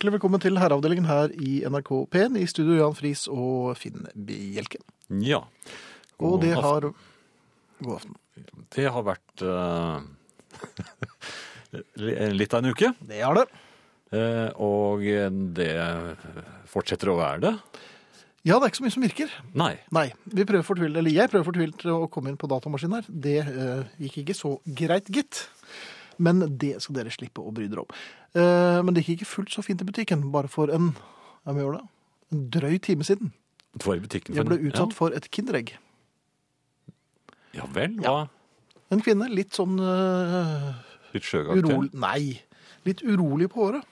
og hjertelig velkommen til herreavdelingen her i NRK P1 i studio Jan Friis og Finn Bjelke. Ja. Og God det aften. har God aften. Det har vært uh... litt av en uke, Det har det. Uh, og det fortsetter å være det. Ja, det er ikke så mye som virker. Nei. Nei, vi prøver fortvilt, eller jeg prøver fortvilt å komme inn på datamaskinen her. Det uh, gikk ikke så greit, gitt. Men det skal dere slippe å bry dere om. Eh, men det gikk ikke fullt så fint i butikken, bare for en, ja, hva gjør det? en drøy time siden. Det var i butikken. Jeg ble utsatt utsatt for et kinderegg. Ja, ja vel, hva? En kvinne, litt sånn uh, Litt sjøgaktig. urolig Nei, litt urolig på håret.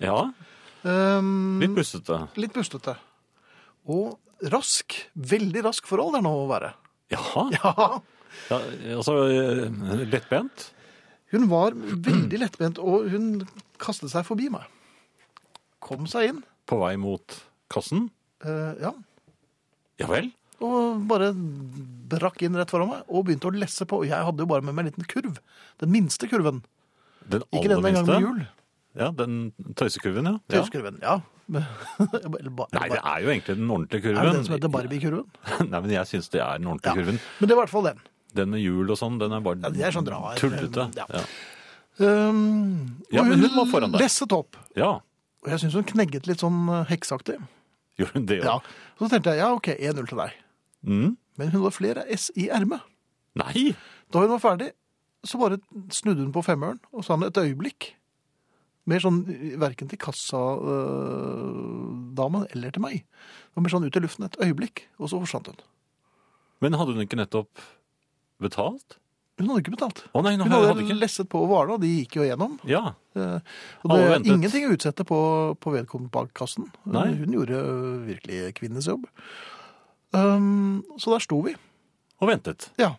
Ja, Um, litt bustete? litt bustete. Og rask. Veldig rask for alderen å være. Jaha. Ja, Ja, altså, eh, lettbent. Hun var veldig lettbent, og hun kastet seg forbi meg. Kom seg inn. På vei mot kassen. eh, ja, Ja vel. og bare brakk inn rett foran meg og begynte å lesse på. Og jeg hadde jo bare med meg en liten kurv. Den minste kurven. Den Ikke aller den en gang minste. med hjul. Ja, den tøysekurven, ja. ja. Tøyskurven, ja. Eller ba- Nei, det er jo egentlig den ordentlige kurven. Er det den som heter Barbie-kurven? Nei, men jeg syns det er den ordentlige kurven. Men det var i hvert fall den. Den med hjul og sånn, den er bare Ja, det er sånn drar. tullete. Ja. Ja. Um, Ja, men hun var foran deg. lesset opp. ja. Og jeg syns hun knegget litt sånn eh, hekseaktig. Gjorde hun det Ja. Så tenkte jeg ja, OK, 1-0 til deg. Mm. Men hun hadde flere S i ermet. Nei! Da hun var ferdig, så bare snudde hun på femmeren og sa et øyeblikk. Mer sånn verken til kassadama eller til meg. Det var mer sånn ut i luften et øyeblikk, og så forsvant hun. Men hadde hun ikke nettopp betalt? Hun hadde ikke betalt. Å nei, Hun hadde hadde ikke lesset på varene, og de gikk jo gjennom. Ja. Eh, Og det er ingenting å utsette på, på vedkommende bak kassen. Nei. Hun gjorde virkelig kvinnes jobb. Um, så der sto vi. Og ventet. Ja.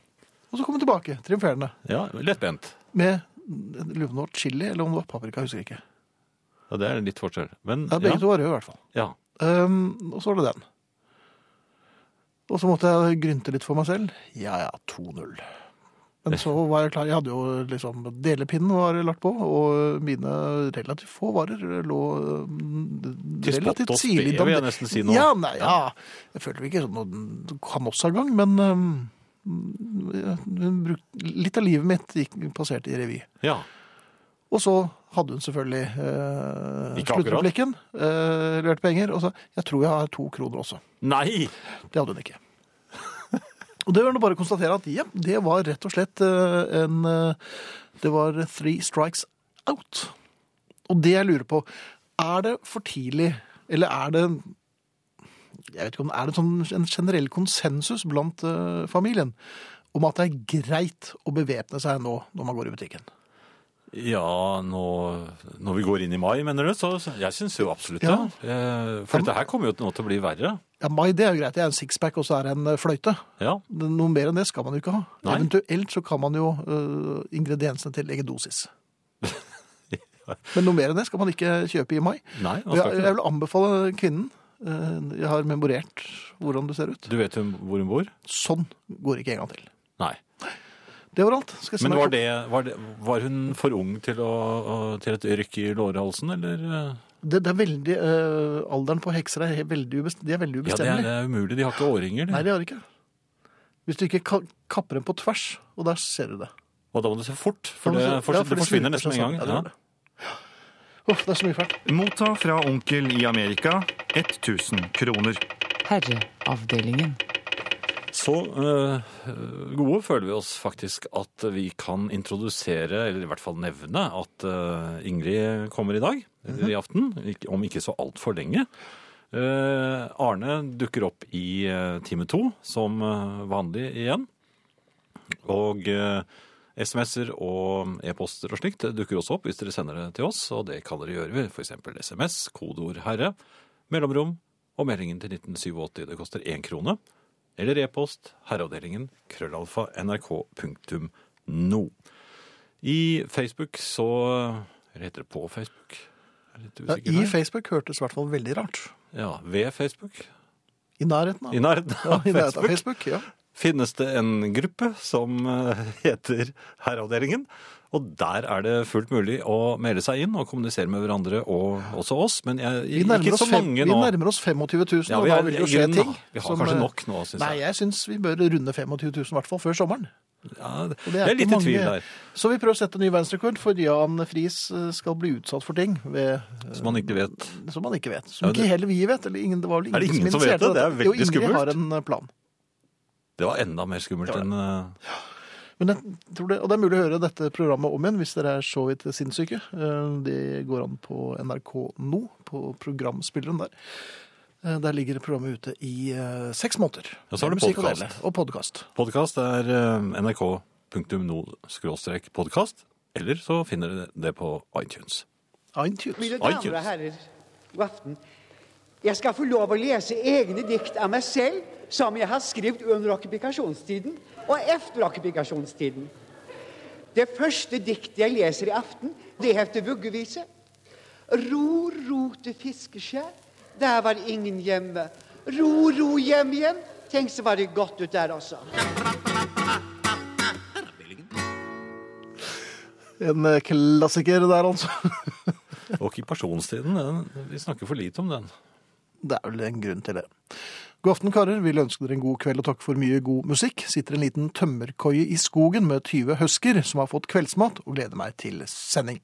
Og så kom hun tilbake, triumferende, Ja, Lettbent. med jeg lurer på om det var chili eller om det var paprika, jeg ikke. Ja, det er litt forskjell. Men Ja, begge ja. to var røde i hvert fall. ja. Um, og så var det den. Og så måtte jeg grynte litt for meg selv. Ja, ja, 2-0. Men så var jeg klar. Jeg hadde jo liksom Delepinnen var lagt på, og mine relativt få varer lå um, Til spott relativt og spe, vil jeg nesten si nå. Ja, nei, ja. Jeg følte vi ikke sånn noen kanossagang, men um, litt av livet mitt gikk, passerte i revy. ja. Og så hadde hun selvfølgelig eh, sluttreplikken, eh, levert penger, og sa jeg tror jeg har to kroner også. Nei! Det hadde hun ikke. og det var det bare konstatere at ja, det var rett og slett eh, en eh, Det var three strikes out. Og det jeg lurer på, er det for tidlig, eller er det jeg vet ikke om Er det sånn en generell konsensus blant eh, familien om at det er greit å bevæpne seg nå når man går i butikken? Ja, nå, når vi går inn i mai, mener du? Så jeg syns jo absolutt det. Ja. Eh, For dette her kommer jo nå til å bli verre. Ja, mai det er jo greit. Det er en sixpack, og så er det en eh, fløyte. Ja. Noe mer enn det skal man jo ikke ha. Nei. Eventuelt så kan man jo uh, ingrediensene til legge dosis. Men noe mer enn det skal man ikke kjøpe i mai. Nei, man skal Jeg, ikke jeg vil anbefale kvinnen Jeg har memorert hvordan det ser ut. Du vet hvor hun bor? Sånn går ikke en gang til. Nei. Det var alt. Skal jeg Men var, det, var, det, var hun for ung til, å, til et rykk i lårhalsen, eller? det, det er veldig øh, Alderen på hekser er veldig, ubest, de er veldig Ja, det er, det er umulig. De har ikke årringer. Nei, De. har de ikke. Hvis du ikke ka kapper dem på tvers, og der ser du det. Og da må du se fort, for det, for, ja, det forsvinner nesten med en gang. sammen. Ja, det. Uff, det er så mye fælt. Motta fra onkel i Amerika 1000 kroner. Herreavdelingen. Så øh, gode føler vi oss faktisk at vi kan introdusere, eller i hvert fall nevne, at øh, Ingrid kommer i dag, eller i aften, om ikke så altfor lenge. Eh, Arne dukker opp i eh, time to, som eh, vanlig igjen. Og eh, SMS-er og e-poster og slikt dukker også opp hvis dere sender det til oss, og det kan dere gjøre ved f.eks. SMS, kodeord 'herre', mellomrom og meldingen til 1987. Det koster én krone. Eller e-post herreavdelingen krøllalfa nrk.no. I Facebook så Eller heter det på Facebook? Ja, I. Facebook hørtes i hvert fall veldig rart. Ja, ved Facebook. I nærheten av, I nærheten ja, i nærheten av Facebook Facebook. Ja. finnes det en gruppe som eh, heter Herreavdelingen. Og der er det fullt mulig å melde seg inn og kommunisere med hverandre og også oss. Men jeg, Vi nærmer, ikke oss mange fem, nå. vi nærmer oss 25 000, Ja, og da vil det jo skje ting. Vi har som, kanskje eh, nok nå, synes Nei, jeg. jeg syns vi bør runde 25 000, i hvert fall før sommeren. Ja, det, det er, er litt i tvil der. Så vi prøver å sette ny verdensrekord, for Jan Friis eh, skal bli utsatt for ting ved, Som han ikke vet. som han ikke vet. Som Ja, det- ikke heller vi vet. Eller ingen, det var vel ingen, Er det ingen som vet det? Det er veldig veldig jo, Ingrid skummelt. har en eh, plan. Det var enda mer skummelt enn eh, Men jeg tror det, og det er mulig å høre dette programmet om igjen hvis dere er så vidt sinnssyke. Eh, Det går an på NRK nå, på programspilleren der. Eh, Der ligger programmet ute i eh, seks måneder. Og så er det podkast. og podkast. Podkast er uh, nrk.no-podkast, eller så finner dere det på iTunes. iTunes. Mine damer og herrer, god aften. Jeg skal få lov å lese egne dikt av meg selv, som jeg har skrevet under okkupasjonstiden og efter okkupasjonstiden. Det første diktet jeg leser i aften, det heter Vuggevise. Ro, ro til fiskeskjær, der var ingen hjemme. Ro, ro hjem igjen, tenk så var det godt ut der også. En eh, klassiker der, altså. Okkupasjonstiden, den, vi snakker for lite om den. Det er vel en grunn til det. God aften, karer. Vil ønske dere en god kveld og takk for mye god musikk. Sitter en liten tømmerkoie i skogen med 20 husker som har fått kveldsmat, og gleder meg til sending.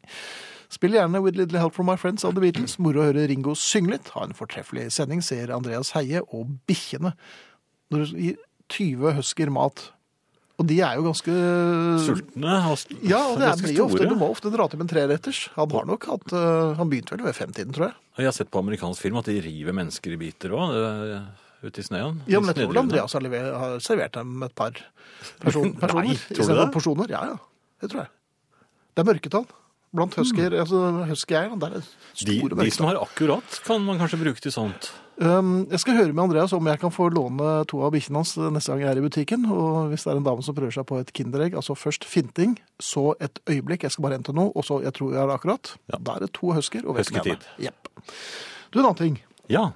Spill gjerne With Little Help From My Friends av The Beatles. Moro å høre Ringo synge litt. Ha en fortreffelig sending, ser Andreas Heie og bikkjene. Når du gir 20 husker mat Og de er jo ganske Sultne og Ja, og det er, blir jo ofte, du må ofte dra til med en treretters. Han har nok hatt uh, Han begynte vel ved femtiden, tror jeg. Jeg har sett på amerikansk film at de river mennesker i biter òg, ute i snøen? Ja, men jeg tror. Andreas har, lever, har servert dem et par person, personer. Nei, tror du det? Porsjoner. Ja, ja. Det tror jeg. Det er mørketall. Blant husker, altså husker jeg. der er de, mørketall. de som har akkurat, kan man kanskje bruke til sånt. Um, jeg skal høre med Andreas om jeg kan få låne to av bikkjene hans neste gang jeg er i butikken. Og hvis det er en dame som prøver seg på et kinderegg, altså først finting, så et øyeblikk, jeg skal bare hente noe, og så jeg tror jeg har det akkurat. Da er det to husker og Husketid. Jepp. Du, en annen ting. Ja,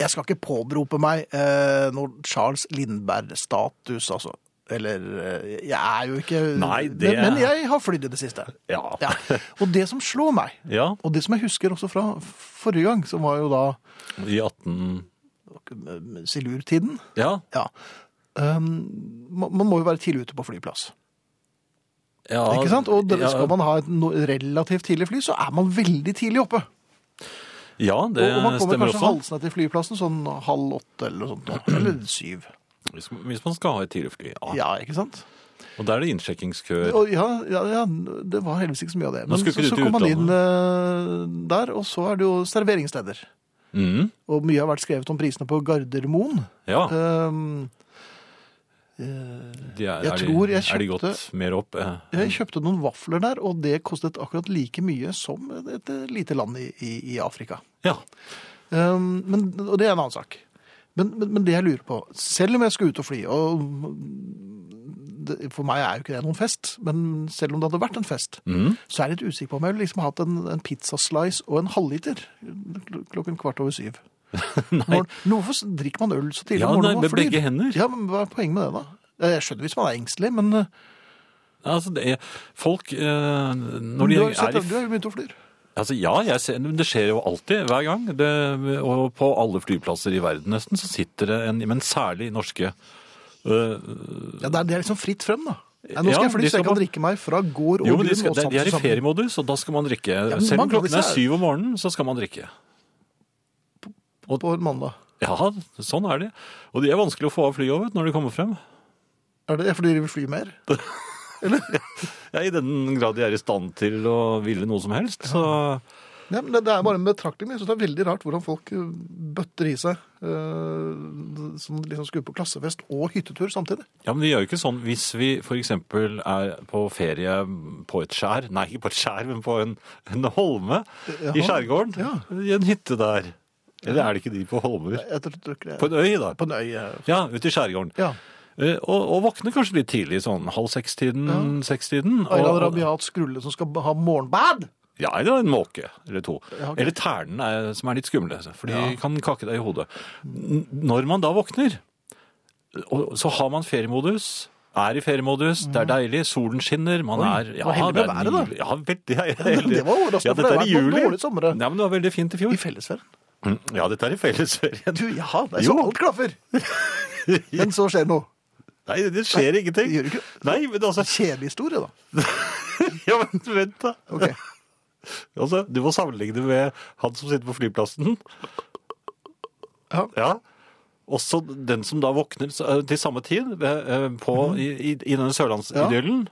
Jeg skal ikke påberope meg eh, noen Charles Lindberg-status, altså. Eller eh, Jeg er jo ikke Nei, det- men, men jeg har flydd i det siste. Ja. Og det som slår meg, ja, og det som jeg husker også fra forrige gang, som var jo da i 18... eh, silurtiden Ja, Ja. Um, man må jo være tidlig ute på flyplass. ja ikke sant? Og ja, skal man ha et relativt tidlig fly, så er man veldig tidlig oppe. Ja, det og, og man kommer kanskje også. halsende til flyplassen sånn halv åtte eller noe sånt. Eller syv. Hvis, hvis man skal ha et tidligfly. Ja. Ja, ikke sant? Og da er det innsjekkingskøer. Ja, ja, ja, det var heldigvis ikke så mye av det. Men så, så kom man inn uh, der, og så er det jo serveringssteder. Mm, Og mye har vært skrevet om prisene på Gardermoen. ja, Um, de er, jeg tror jeg kjøpte, er de gått mer opp? Uh, jeg kjøpte noen vafler der, og det kostet akkurat like mye som et eh, lite land i, i, i Afrika. Ja. Um, men, og det er en annen sak. Men, men, men det jeg lurer på, selv om jeg skal ut og fly, og det, for meg er jo ikke det noen fest, men selv om det hadde vært en fest, Mm. så er jeg litt usikker på om jeg ville liksom hatt en, en pizzaslice og en halvliter klokken kvart over syv. Morgen- hvorfor drikker man øl så tidlig? Ja, nei, med flyr? begge hender. Ja, men Hva er poenget med det, da? Jeg skjønner hvis man er engstelig, men eh, Altså, det er, folk eh, Når de du, har sett, er i du har jo begynt å fly. Altså, ja, jeg ser, det skjer jo alltid, hver gang. Det, og på alle flyplasser i verden nesten, så sitter det en Men særlig norske øh, Ja, det er, det er liksom fritt frem, da. Ja, nå skal jeg fly, så jeg kan drikke meg fra gård og Jo, men de, skal, og de, de er i og feriemodus, og da skal man drikke. Ja, Selv om klokken er syv om morgenen, så skal man drikke. På mandag. Ja, sånn er det. Og de er vanskelig å få av flyet over når de kommer frem. Er det fordi de vil fly mer? Ja, I den grad de er i stand til å ville noe som helst. Så Ja, men det, det er bare en betraktning. men Jeg syns det er veldig rart hvordan folk eh, bøtter i seg eh, som liksom skulle på klassefest og hyttetur samtidig. Ja, men vi gjør jo ikke sånn hvis vi eksempel er på ferie på et skjær, nei, ikke på et skjær, men på en, en holme i skjærgården, Ja. i en hytte der. Eller er det ikke de på holmer? Jeg tror ikke det På en øy da. På en øy. Ja, ute i skjærgården. Ja. Eh, Og, og våkner kanskje litt tidlig, sånn halv seks-tiden, Ja. seks-tiden. Aylan og- Rabiat skrulle som skal ha morgenbad! Ja, eller en måke eller to. Ja, okay. Eller ternen er, som er litt skumle, for de Ja. kan kake deg i hodet. Når man da våkner, og så har man feriemodus, er i feriemodus, det er deilig, solen skinner, man Oi, er ja, heldig med det været, da. Ja, veldig heldig. Det var overraskende, ja, for det har vært. Ja, men det var veldig fint i fjor. I fellesferien. Mm, Ja, dette er i fellesferien. Du, ja, det er så alt klaffer. Men så skjer noe. Nei, det skjer ingenting. Det gjør ikke. Nei, men altså, Kjedelig historie, da. ja, men vent da. Ok. Altså, du må sammenligne med han som sitter på flyplassen. Ja. Ja. Også den som da våkner eh, til samme tid eh, på, i, i, i denne sørlandsidyllen.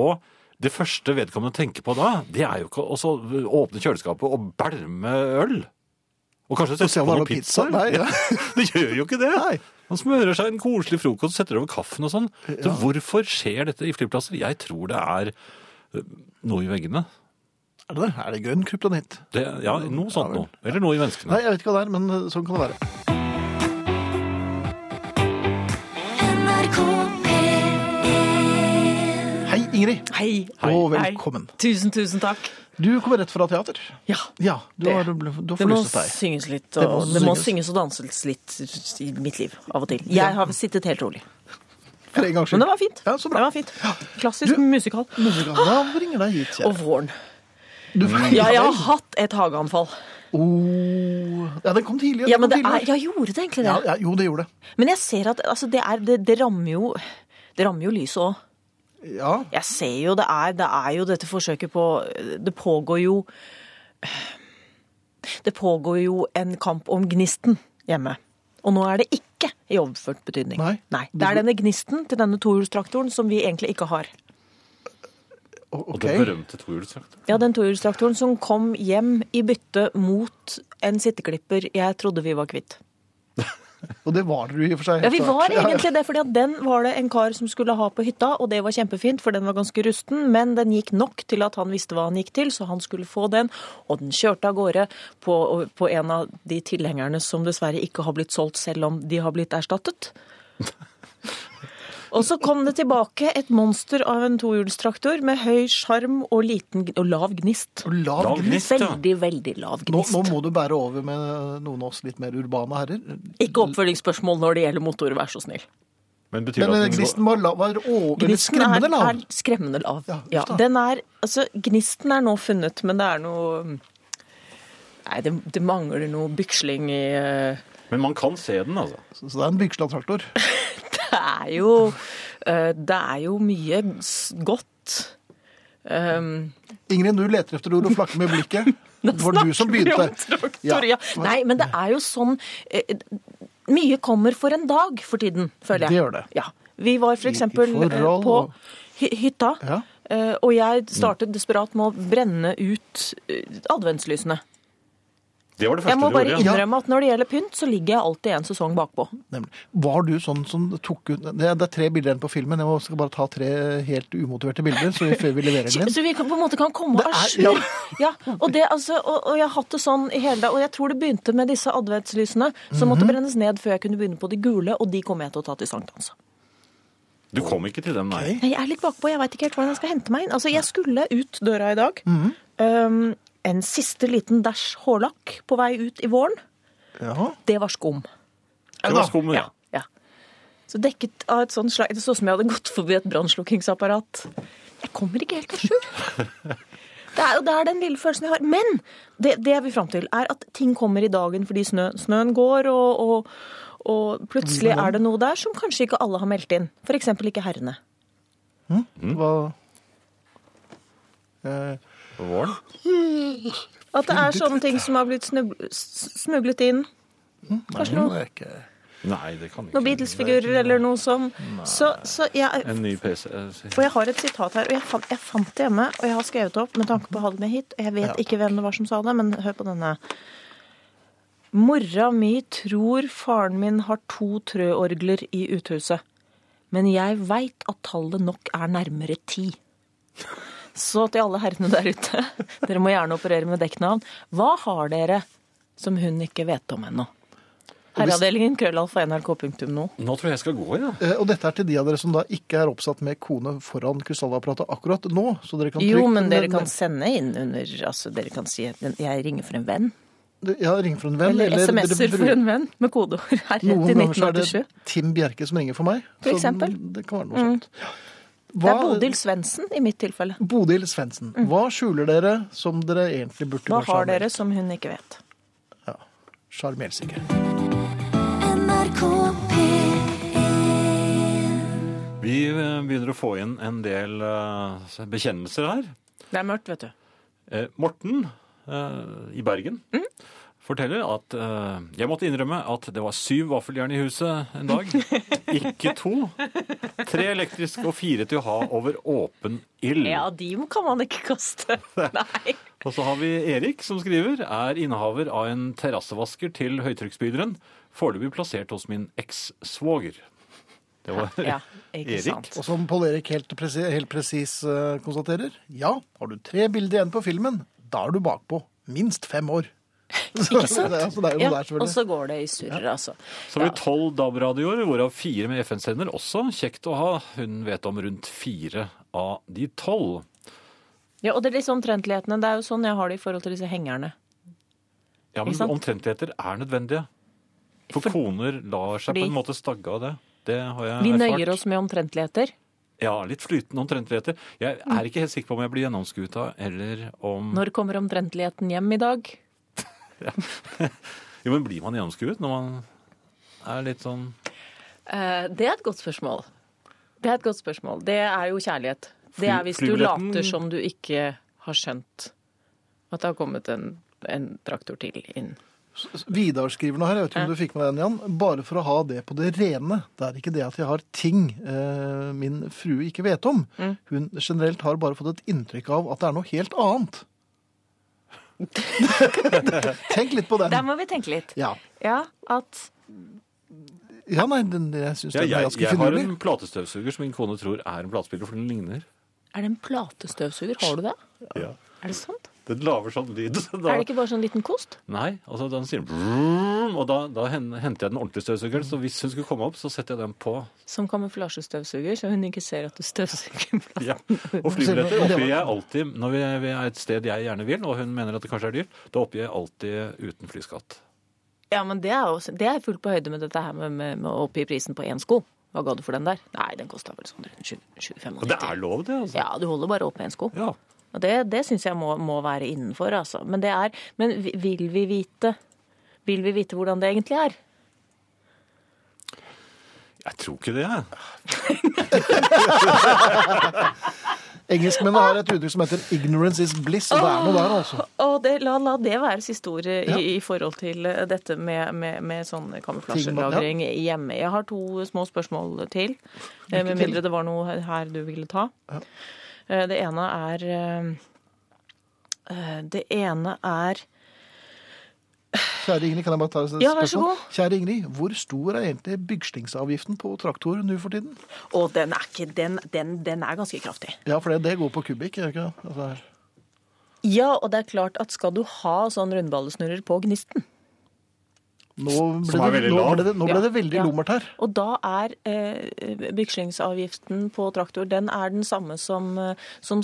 Og det første vedkommende tenker på da, det er jo ikke å åpne kjøleskapet og bælme øl. Og kanskje se sette på man noe noe pizza. pizza. Nei, ja. Det gjør jo ikke det. Nei. Man smører seg en koselig frokost, setter over kaffen og sånn. Så hvorfor skjer dette i flyplasser? Jeg tror det er eh, noe i veggene. Er det det? Er det grønn kryptonitt? Det, ja, noe sånt noe. Eller noe i menneskene. Nei, jeg vet ikke hva det er, men eh, sånn kan det være. Ingrid. Hei. Og Hei. velkommen. Tusen, tusen takk. Du kommer rett fra teater. Ja. Ja, du Det- har, du har Det må synges litt, Det og må det må synges. og danses litt i mitt liv av og til. Jeg har sittet helt rolig. For en gangs skyld. Men det var fint. Ja, så bra. Det var fint. Klassisk Du- musikal. Musikal. Hva bringer deg hit, Og våren. Du, Ja, jeg har hatt et hageanfall. Oh. Ja, den kom tidlig. Ja, den men kom det er, ja, gjorde det egentlig ja, ja, jo, det gjorde det. Men jeg ser at altså, det, er, det, det rammer jo det rammer jo lyset òg. Ja, Jeg ser jo det er, det er jo dette forsøket på Det pågår jo Det pågår jo en kamp om gnisten hjemme. Og nå er det ikke i overført betydning. Nei. Det er denne gnisten til denne tohjulstraktoren som vi egentlig ikke har. Okay. Og den berømte tohjulstraktoren. Ja, den tohjulstraktoren som kom hjem i bytte mot en sitteklipper jeg trodde vi var kvitt. Og det var dere i og for seg. Ja, vi var egentlig det, fordi at den var det en kar som skulle ha på hytta, og det var kjempefint, for den var ganske rusten, men den gikk nok til at han visste hva han gikk til, så han skulle få den, og den kjørte av gårde på, på en av de tilhengerne som dessverre ikke har blitt solgt, selv om de har blitt erstattet. Og så kom det tilbake et monster av en tohjulstraktor med høy sjarm og, liten, og lav gnist. Og Lav Lav gnist. gnist, ja. Veldig, veldig lav gnist. nå må du bære over med noen av oss litt mer urbane herrer. Ikke oppfølgingsspørsmål når det gjelder motor, vær så snill. Men betyr Men det eh, gnisten var, lav, var over, Gnisten skremmende er, lav. er skremmende lav. Ja, Ja, den er, altså, gnisten er nå funnet, men det er noe Nei, det, det mangler noe byksling i eh, Men man kan se den, altså. Så så det er en vigsla traktor? Det er jo eh, Det er jo mye godt. Um, Ingrid, du leter efter ord og flakker med blikket. Det var du som begynte. Traktor, ja. Nei, men det er jo sånn eh, Mye kommer for en dag for tiden, føler jeg. Det gjør det. Ja. Vi var forhold på hytta, Ja. eh, og jeg startet desperat med å brenne ut adventslysene. Det var det Jeg første må du bare gjorde. ja. innrømme at når det gjelder pynt, så ligger jeg alltid en sesong bakpå. Nemlig. Var du sånn som tok ut Det er, det er tre bilder igjen på filmen. Jeg skal bare ta tre helt umotiverte bilder så vi, før vi leverer den inn. Så vi kan, på en måte kan komme Det à er- jour. Ja, og, det, altså, og, og jeg har hatt det sånn i hele dag. Og jeg tror det begynte med disse adventslysene som måtte Mhm. brennes ned før jeg kunne begynne på de gule, og de kommer jeg til å ta til sankthans. Du kom ikke til dem, nei. Okay. Jeg er litt bakpå, jeg veit ikke helt hvordan jeg skal hente meg inn. Altså, jeg skulle ut døra i dag. Mhm. Um, en siste liten dæsj hårlakk på vei ut i våren. Ja. Det var skum. Det var skum, ja. Ja. Så dekket av et sånt slag Det så ut som jeg hadde gått forbi et brannslukkingsapparat. Jeg kommer ikke helt à jour. Det er, det er den lille følelsen jeg har. Men det, det jeg vil fram til, er at ting kommer i dagen fordi snø, snøen går, og, og, og plutselig er det noe der som kanskje ikke alle har meldt inn. F.eks. ikke herrene. Hva eh, På våren. At det er sånne ting som har blitt smuglet inn. Kanskje det noe, Nei, det kan ikke. noen Beatles-figurer eller noe sånt. Så, så jeg, En ny PC. eh, Og jeg har et sitat her, og jeg fant, jeg fant det hjemme, og jeg har skrevet det opp med tanke på å ha det med hit. og Jeg vet ikke hvem det var som sa det, men hør på denne. Mora mi tror faren min har to trøorgler i uthuset, men jeg veit at tallet nok er nærmere ti. Så til alle herrene der ute, dere må gjerne operere med dekknavn. Hva har dere som hun ikke vet om ennå? Herreavdelingen krøllalfa nrk.no. Nå tror jeg jeg skal gå, ja. Eh, Og dette er til de av dere som da ikke er oppsatt med kone foran krystallapparatet akkurat nå. Så dere kan Jo, men dere kan sende inn under Altså, dere kan si jeg ringer for en venn. Ja, ring for en venn. Eller eller SMS-er for en venn med kodeord her Noen til ganger så er det Tim Bjerke som ringer for meg. For så eksempel. Det kan være noe sånt. Det er Bodil Svendsen i mitt tilfelle. Bodil Svendsen. Hva skjuler dere som dere egentlig burde Hva har dere som hun ikke vet? Ja. P1 Vi eh, begynner å få inn en del eh, bekjennelser her. Det er mørkt, vet du. Eh, Morten i Bergen forteller at uh, jeg måtte innrømme at det var syv vaffeljern i huset en dag. Ikke to. Tre elektriske og fire til å ha over åpen ild. Ja, de kan man ikke kaste. Nei. Og så har vi Erik som skriver er innehaver av en terrassevasker til høytrykksspyderen. Foreløpig plassert hos min eks-svoger. Det var Ja, ikke Erik. sant. Og som Pål Erik helt, presi helt presis eh, konstaterer, ja, har du tre bilder igjen på filmen, da er du bakpå minst fem år. Ikke sant? så det er Ja, og så går det i surr, altså. Så har vi tolv DAB-radioer, hvorav fire med FN-sender også. Kjekt å ha. Hun vet om rundt fire av de tolv. Ja, og det er disse omtrentlighetene. Det er jo sånn jeg har det i forhold til disse hengerne. Ja, men omtrentligheter er nødvendige. For, For- koner lar seg Fordi- på en måte stagge av det. Det har jeg Vi erfart. nøyer oss med omtrentligheter. Ja, litt flytende omtrentligheter. Jeg er ikke helt sikker på om jeg blir gjennomskuta, eller om Når kommer omtrentligheten hjem i dag? Jo, men blir man gjennomskuet når man er litt sånn Eh, det er et godt spørsmål. Det er et godt spørsmål. Det er jo kjærlighet. Det er hvis du later som du ikke har skjønt at det har kommet en, en traktor til inn. Vidar skriver noe her, jeg vet ikke om du fikk med den, Jan. Bare for å ha det på det rene. Det er ikke det at jeg har ting eh, min frue ikke vet om. Mm. Hun generelt har bare fått et inntrykk av at det er noe helt annet. Tenk litt på den. Der må vi tenke litt. Ja. Ja, at ja, nei, den, jeg syns ja, den er ganske finurlig. jeg har finurlig. en platestøvsuger som min kone tror er en platespiller, for den ligner. Er det en platestøvsuger? Har du det? Ja. Er det sant? Den lager sånn lyd. Da, Er det ikke bare sånn liten kost? Nei, altså den sier vroom, og da, da henter jeg den ordentlige støvsugeren. Så hvis hun skulle komme opp, så setter jeg den på. Som kamuflasjestøvsuger, så hun ikke ser at du støvsuger. Ja. Og flybilletter oppgir jeg alltid når vi er et sted jeg gjerne vil, og hun mener at det kanskje er dyrt. Da oppgir jeg alltid uten flyskatt. Ja, men det er også, det er fullt på høyde med dette her med, med, med å oppgi prisen på én sko. Hva ga du for den der? Nei, den kosta vel sånn rundt 25 Og det er lov, det. altså. Ja, du holder bare opp én sko. Ja. Og det, det syns jeg må, må være innenfor, altså. Men det er Men vil vi vite Vil vi vite hvordan det egentlig er? Jeg tror ikke det. jeg. Engelskmennene har et uttrykk som heter 'ignorance is bliss', og det er noe der, altså. Og det, la, la det være siste ord i, i forhold til eh, dette med, med, med sånn kamuflasjelagring hjemme. Jeg har to små spørsmål til, eh, med til. mindre det var noe her du ville ta. Eh, Det ene er eh, eh, Det ene er Kjære Ingrid, kan jeg bare ta et Ja, vær så god. Kjære Ingrid, hvor stor er egentlig bygslingsavgiften på traktor nå for tiden? Å, den er, ikke, den, den, den er ganske kraftig. Ja, for det, det går på kubikk, gjør det ikke det? Altså. Ja, og det er klart at skal du ha sånn rundballesnurrer på gnisten, nå ble, det, nå ble det, nå ble Ja, det veldig ja. lummert her. Og da er eh, bykslingsavgiften på traktor den er den samme som, eh, som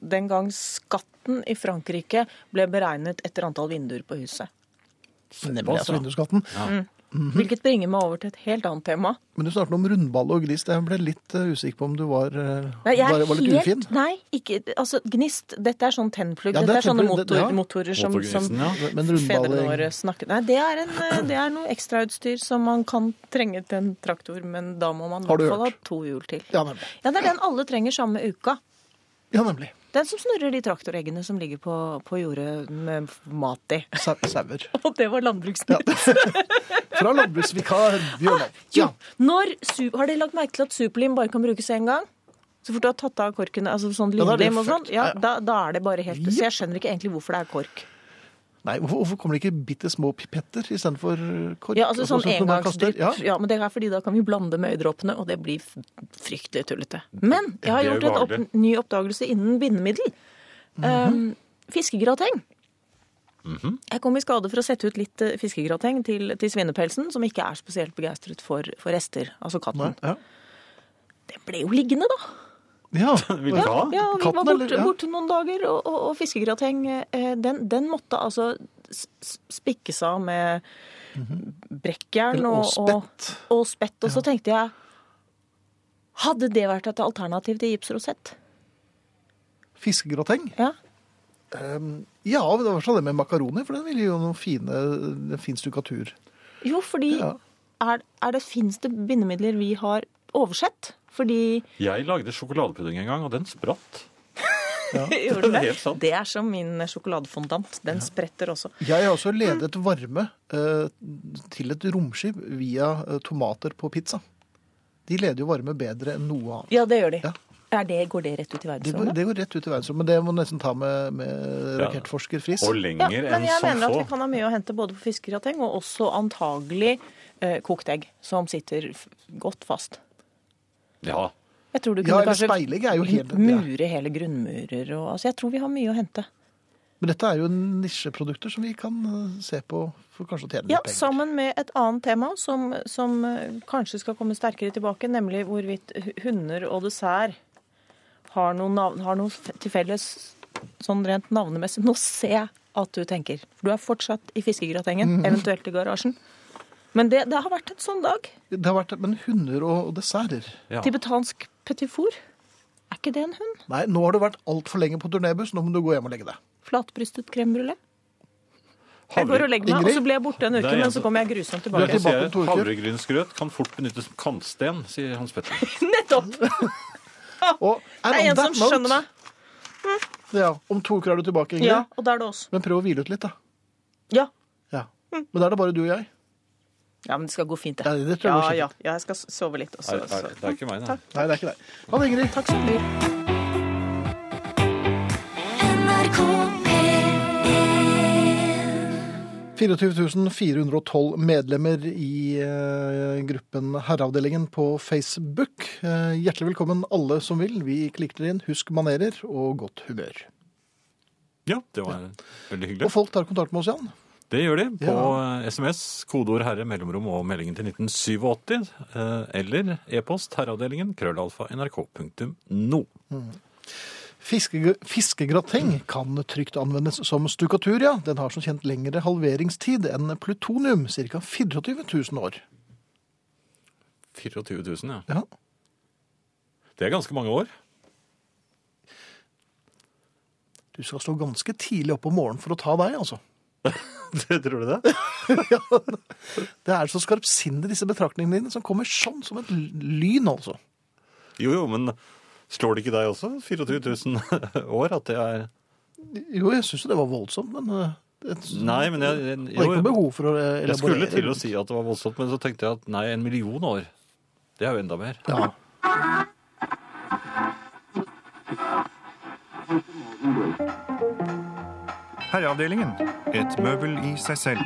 den gang skatten i Frankrike ble beregnet etter antall vinduer på huset. Nemlig altså vindusskatten. Hvilket bringer meg over til et helt annet tema. Men du snakket om rundball og gnist. Jeg ble litt eh, usikker på om du var, eh, Nei, jeg er var, var litt helt, ufin. Nei, ikke, altså gnist. Dette er sånn tennplugg. Ja, det er dette er sånne motor, det- ja. motorer som, som ja. Fedrene våre snakker Nei, det er, en, eh, det er noe ekstrautstyr som man kan trenge til en traktor, men da må man i hvert fall ha to hjul til. Ja, nemlig. Ja, det er den alle trenger samme uka. Ja, nemlig. Den som snurrer de traktoreggene som ligger på, på jordet med mat i. Sau- Sauer. Og det var landbruksnytt. Fra landbruksvikar Bjørnov. Ah, Ja. når, har dere lagt merke til at superlim bare kan brukes én gang? Så fort du har tatt av korkene, altså sånn Ja, limlim og sånn, ja, Ja, ja. da, da er det bare helt Så jeg skjønner ikke egentlig hvorfor det er kork. Nei, hvorfor, hvorfor kommer det ikke bitte små pipetter istedenfor kork? Ja, altså sånn som engangsdrypp. Ja. Ja. men det er fordi da kan vi blande med øyedråpene, og det blir fryktelig tullete. Men jeg har gjort en opp, ny oppdagelse innen bindemiddel. um, fiskegrateng. Jeg kom i skade for å sette ut litt eh, fiskegrateng til, til svinepelsen, som ikke er spesielt begeistret for, for rester, altså Nei, katten. ja. Det ble jo liggende, da. Ja. Vil du ha? Ja, vi Katten, var borte. Ja. borte noen dager, og, og, og fiskegrateng, eh, den, den måtte altså spikkes av med brekkjern og, og spett. Og, og spett. Og så tenkte jeg Hadde det vært et alternativ til gipsrosett? Fiskegrateng? Ja. Ja, det var sånn det med makaroni, for den ville jo noen fine, fin stukkatur. Jo, fordi Ja. er, er det Fins det bindemidler vi har oversett? Fordi Jeg lagde sjokoladepudding en gang, og den spratt. Ja. Det er helt sant. Det er som min sjokoladefondant. Den spretter også. Jeg har også ledet varme eh, til et romskip via eh, tomater på pizza. De leder jo varme bedre enn noe annet. Ja, det gjør de. Ja. Er det, går det rett ut i verdensrommet? det går rett ut i verdensrommet. Men Det må du nesten ta med, med rakettforsker Friis. Og Ja, så. men jeg mener at vi kan ha mye å hente både på fiskegrateng og også antagelig eh, kokt egg, som sitter f godt fast. Ja, Jeg tror du Ja, kunne eller kanskje speiling er jo helt ja. mure hele grunnmurer og altså, Jeg tror vi har mye å hente. Men dette er jo nisjeprodukter som vi kan eh, se på for kanskje å tjene Ja, litt penger. sammen med et annet tema som, som eh, kanskje skal komme sterkere tilbake, nemlig hvorvidt hunder og dessert har noe, navn, har noe til felles sånn rent navnemessig. Nå ser jeg at du tenker. For du er fortsatt i fiskegratengen, Mhm. eventuelt i garasjen. Men det, det har vært en sånn dag. Det har vært men hunder og, desserter. ja. Tibetansk petit four. Er ikke det en hund? Nei, nå har du vært altfor lenge på turnébuss. Nå må du gå hjem og legge deg. Flatbrystet crème? Jeg går og legger meg, Ingrid? og så blir jeg borte en uke, men så kommer jeg grusomt tilbake. Så tilbake jeg, om. Havregrynsgrøt kan fort benyttes som kantsten, sier Hans Petter. Nettopp! Og Det er en som skjønner meg. Ja, Om to uker er du tilbake, Ingrid. Ja, og da er det oss. Men prøv å hvile ut litt, da. Ja. Ja. Men da er det bare du og jeg. Ja, men det skal gå fint, Ja, det tror jeg går ja, kjempefint. ja, ja, jeg skal sove litt. Også, Nei, nei, det er ikke meg, nei. Nei, det er ikke deg. Ha det, Ingrid. Takk som byr. NRK P1 24 412 medlemmer i eh, gruppen Herreavdelingen på Facebook. Eh, hjertelig velkommen alle som vil. Vi klikker inn. Husk manerer og godt humør. Ja, det var veldig hyggelig. Og folk tar kontakt med oss, Jan. Det gjør de på Ja. SMS, kodeord herre, mellomrom og meldingen til 1987, eh, eller e-post herreavdelingen, krøllalfa, nrk.no. Fiske, fiskegrateng kan trygt anvendes som stukatur, ja. Den har som kjent lengre halveringstid enn plutonium, ca. 24 000 år. 24 000, ja. Ja. Det er ganske mange år. Du skal stå ganske tidlig opp om morgenen for å ta deg, altså. Tror du det? Det er så skarpsindig, disse betraktningene dine, som kommer sånn som et lyn, altså. Jo, jo, men slår det ikke deg også? 24 000 år? At det er Jo, jeg syns jo det var voldsomt, men eh, Nei, men jeg, jeg, ikke jo, noe behov for å eh, jeg skulle til å si at det var voldsomt, men så tenkte jeg at nei, en million år. Det er jo enda mer. Ja. Herreavdelingen. Et møbel i seg selv.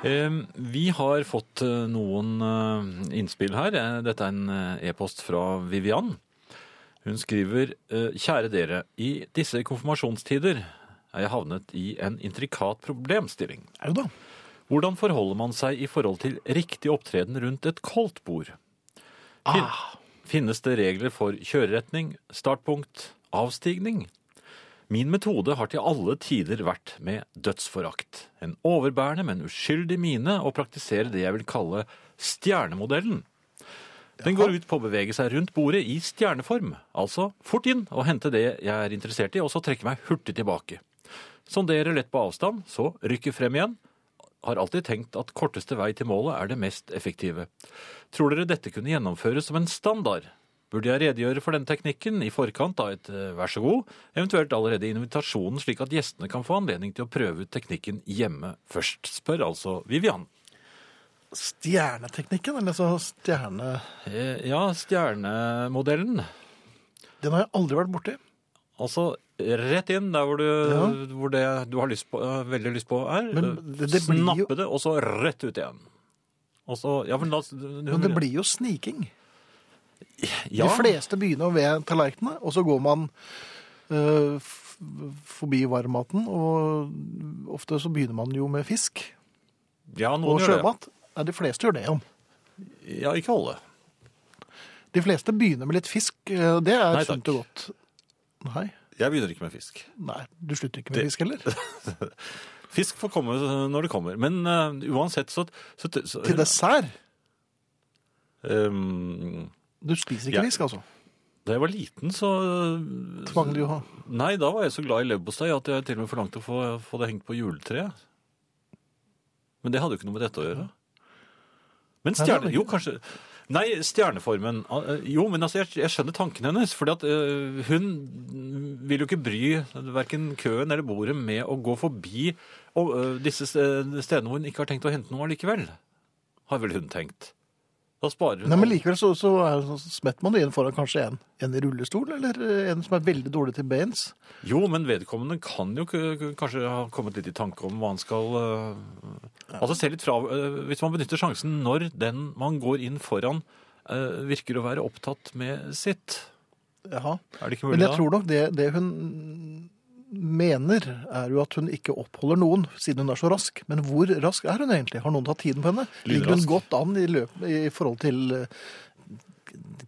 Vi har fått eh, noen eh, innspill her. Eh, Dette er en e-post fra Vivian. Hun skriver Kjære dere, i disse konfirmasjonstider er jeg havnet i en intrikat problemstilling. Er jo da. Hvordan forholder man seg i forhold til riktig opptreden rundt et koldtbord? Ah. Finnes det regler for kjøreretning, startpunkt, avstigning? Min metode har til alle tider vært med dødsforakt. En overbærende, men uskyldig mine å praktisere det jeg vil kalle stjernemodellen. Den går ut på å bevege seg rundt bordet i stjerneform. Altså fort inn og hente det jeg er interessert i, og så trekke meg hurtig tilbake. Sondere lett på avstand, så rykke frem igjen. Har alltid tenkt at korteste vei til målet er det mest effektive. Tror dere dette kunne gjennomføres som en standard? Burde jeg redegjøre for denne teknikken i forkant av et eh, vær så god, eventuelt allerede i invitasjonen, slik at gjestene kan få anledning til å prøve ut teknikken hjemme først, spør altså Vivian. Stjerneteknikken, eller så stjerne... Eh, Ja, stjernemodellen. Den har jeg aldri vært borti. Altså rett inn der hvor, du, Ja. hvor det du har lyst på, eh, veldig lyst på er. Men det- det blir jo- Snappe det, og så rett ut igjen. Så, ja, men, da, Men det blir jo sniking. Ja, De fleste begynner ved tallerkenene, og så går man øh, forbi varmmaten, og ofte så begynner man jo med fisk ja, og gjør sjømat. det. Nei, de fleste gjør det, Jan. Ja, ikke alle. De fleste begynner med litt fisk. øh, Det er Nei, sunt og godt. Nei. Jeg begynner ikke med fisk. Nei, du slutter ikke med Det- fisk heller? Fisk får komme når det kommer. Men uh, uansett så, så, så Til dessert? Ehm, Du spiser ikke Ja. fisk, altså? da jeg var liten, så Tvang du å ha Nei, da var jeg så glad i leverpostei at jeg til og med forlangte å få, få det hengt på juletreet. Men det hadde jo ikke noe med dette å gjøre. Men Nei, det stjerne... Jo, kanskje Nei, stjerneformen eh, Jo, men altså, jeg, jeg skjønner tanken hennes. fordi at eh, hun vil jo ikke bry verken køen eller bordet med å gå forbi og, eh, disse ste- stedene hvor hun ikke har tenkt å hente noe allikevel. Har vel hun tenkt. Da sparer hun Nei, men likevel så, så, er, så smetter man det inn foran kanskje en, en i rullestol, eller en som er veldig dårlig til beins. Jo, men vedkommende kan jo k- kanskje ha kommet litt i tanke om hva han skal øh, Altså se litt fra øh, Hvis man benytter sjansen når den man går inn foran, øh, virker å være opptatt med sitt. Jaha. Er det ikke mulig Men jeg da? tror nok det, det hun mener, er jo at hun ikke oppholder noen, siden hun er så rask. Men hvor rask er hun egentlig? Har noen tatt tiden på henne? Ligger hun godt an i, løp, i forhold til eh,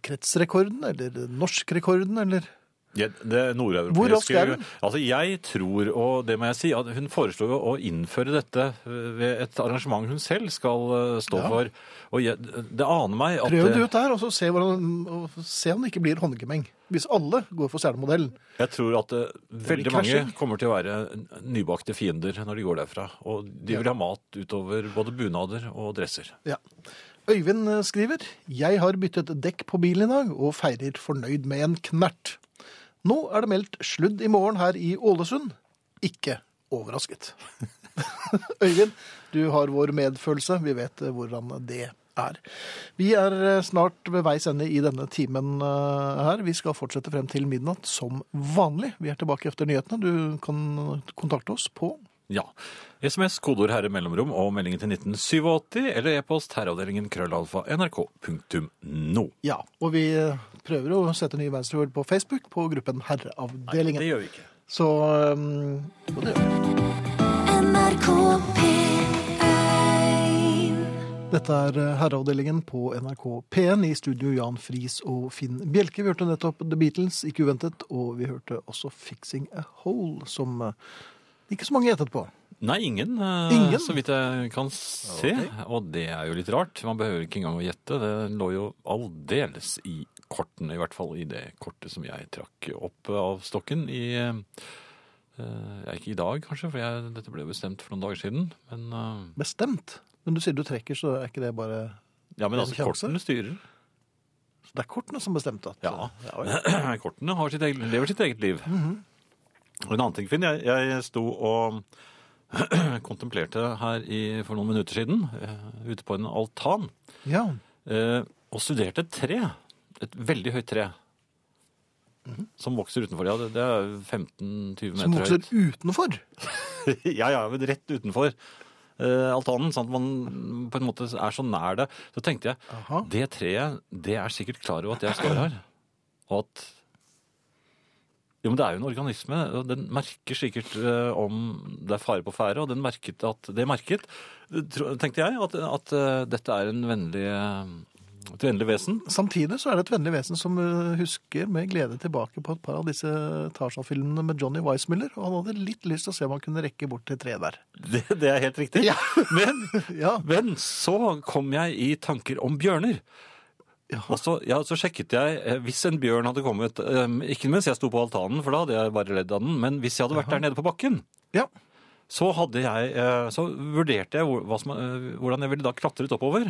kretsrekorden, eller norskrekorden, eller Ja, det Hvor rask er den? Altså, jeg tror, og det må jeg si, at hun foreslår å innføre dette øh, ved et arrangement hun selv skal øh, stå Ja. for. Og jeg, det aner meg at Prøv det øh, ut der, og så se, hvordan, se om det ikke blir håndgemeng. Hvis alle går for stjernemodellen. Jeg tror at eh, veldig mange kommer til å være nybakte fiender når de går derfra. Og de vil ha mat utover både bunader og dresser. Ja. Øyvind eh, skriver Jeg har byttet dekk på bilen i dag og feirer fornøyd med en knert. Nå er det meldt sludd i morgen her i Ålesund. Ikke overrasket. Øyvind, du har vår medfølelse. Vi vet eh, hvordan det er. Vi er eh, snart ved veis ende i denne timen eh, her. Vi skal fortsette frem til midnatt som vanlig. Vi er tilbake etter nyhetene. Du kan kontakte oss på Ja. SMS, kodeord herre mellomrom og meldingen til 1987 eller e-post herreavdelingen krøllalfa nrk.no. Ja, og vi prøver å sette nye venstreord på Facebook på gruppen Herreavdelingen. Nei, Det gjør vi ikke. Så um, det gjør vi. NRK P1 Dette er eh, Herreavdelingen på NRK P1 i studio Jan Friis og Finn Bjelke. Vi hørte nettopp The Beatles, ikke uventet, og vi hørte også Fixing a Hole, som eh, ikke så mange gjettet på. Nei, ingen, eh, Ingen? så vidt jeg kan se. Og det er jo litt rart. Man behøver ikke engang å gjette. Det lå jo aldeles i kortene, i hvert fall i det kortet som jeg trakk opp av stokken i eh, Ikke i dag, kanskje, for jeg, dette ble bestemt for noen dager siden. Men, eh, Bestemt. Men du sier du trekker, så er ikke det bare ja, men altså, kortene styrer. så Det er kortene som bestemte at Ja. ja Kortene har sitt eget, lever sitt eget liv. Og en annen ting, Finn. Jeg, jeg sto og kontemplerte her i, for noen minutter siden, eh, ute på en altan, ja. eh, og studerte et tre. Et veldig høyt tre. Som vokser utenfor. Ja, det, det er 15-20 meter høyt. Som vokser høyt. utenfor. ja, ja, men rett utenfor uh, altanen, sånn at man på en måte er så nær det. Så tenkte jeg, Aha. det treet, det er sikkert klar over at jeg står her. Og at Jo, men det er jo en organisme, og den merker sikkert eh, om det er fare på ferde, og den merket at Det merket, tenkte jeg, at, at eh, dette er en vennlig et vennlig vesen. Samtidig så er det et vennlig vesen som eh, husker med glede tilbake på et par av disse Tarzan-filmene med Johnny Weissmuller, og han hadde litt lyst til å se om han kunne rekke bort til treet der. Det, det er helt riktig. Ja. Men, Ja. men så kom jeg i tanker om bjørner. Og så, ja, så sjekket jeg eh, hvis en bjørn hadde kommet eh, Ikke mens jeg sto på altanen, for da hadde jeg bare ledd av den. Men hvis jeg hadde vært der nede på bakken, Ja. så, jeg, eh, så vurderte jeg hvordan jeg ville da klatret oppover.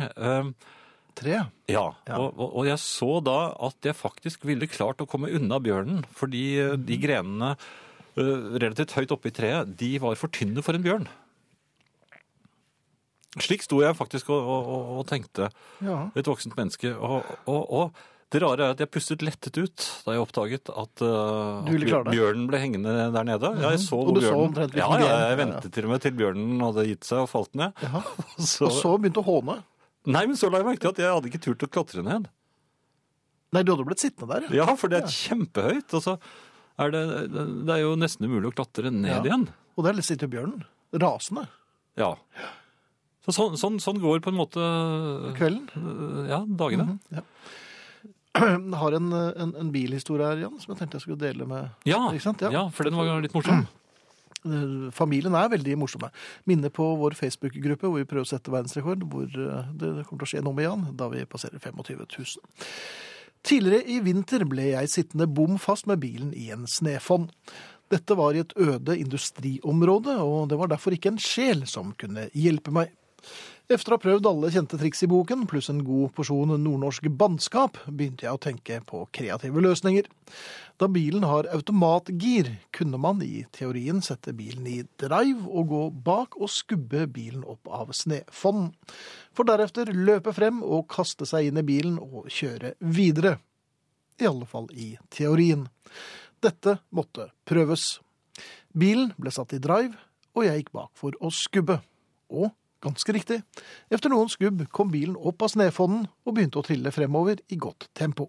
Tre. Ja, Ja. Og, og, jeg så da at jeg faktisk ville klart å komme unna bjørnen. Fordi eh, de grenene eh, relativt høyt oppe i treet, de var for tynne for en bjørn. Slik sto jeg faktisk og, og, og, tenkte, Ja. et voksent menneske. Og, og, det rare er at jeg pustet lettet ut da jeg oppdaget at, uh, det? bjørnen ble hengende der nede. Ja, jeg så Og du du så omtrent ja, hvilken ja, gren? jeg ventet til og med til bjørnen hadde gitt seg og falt ned. Så, Og så begynte å håne. Nei, men så la jeg merke til at jeg hadde ikke turt å klatre ned. Nei, du hadde blitt sittende der. Ja, for det er kjempehøyt. Og så er det, det er jo nesten umulig å klatre ned Ja. igjen. Og der sitter bjørnen. Rasende. Ja. Så sånn, sånn, sånn går på en måte Kvelden. øh, ja, dagene. Ja. har en, en, en bilhistorie her, Jan, som jeg tenkte jeg skulle dele med Ja, Ikke sant? Ja. ja, for den var litt morsom. Familien er veldig morsomme. Minne på vår Facebook-gruppe hvor vi prøver å sette verdensrekord, hvor eh, det kommer til å skje noe med Jan da vi passerer 25 000. Tidligere i vinter ble jeg sittende bom fast med bilen i en snøfonn. Dette var i et øde industriområde, og det var derfor ikke en sjel som kunne hjelpe meg. Efter å ha prøvd alle kjente triks i boken, pluss en god porsjon nordnorsk bannskap, begynte jeg å tenke på kreative løsninger. Da bilen har automatgir, kunne man i teorien sette bilen i drive og gå bak og skubbe bilen opp av snøfonn. For deretter løpe frem og kaste seg inn i bilen og kjøre videre. I alle fall i teorien. Dette måtte prøves. Bilen ble satt i drive, og jeg gikk bak for å skubbe. Og ganske riktig, efter noen skubb kom bilen opp av snøfonnen og begynte å trille fremover i godt tempo.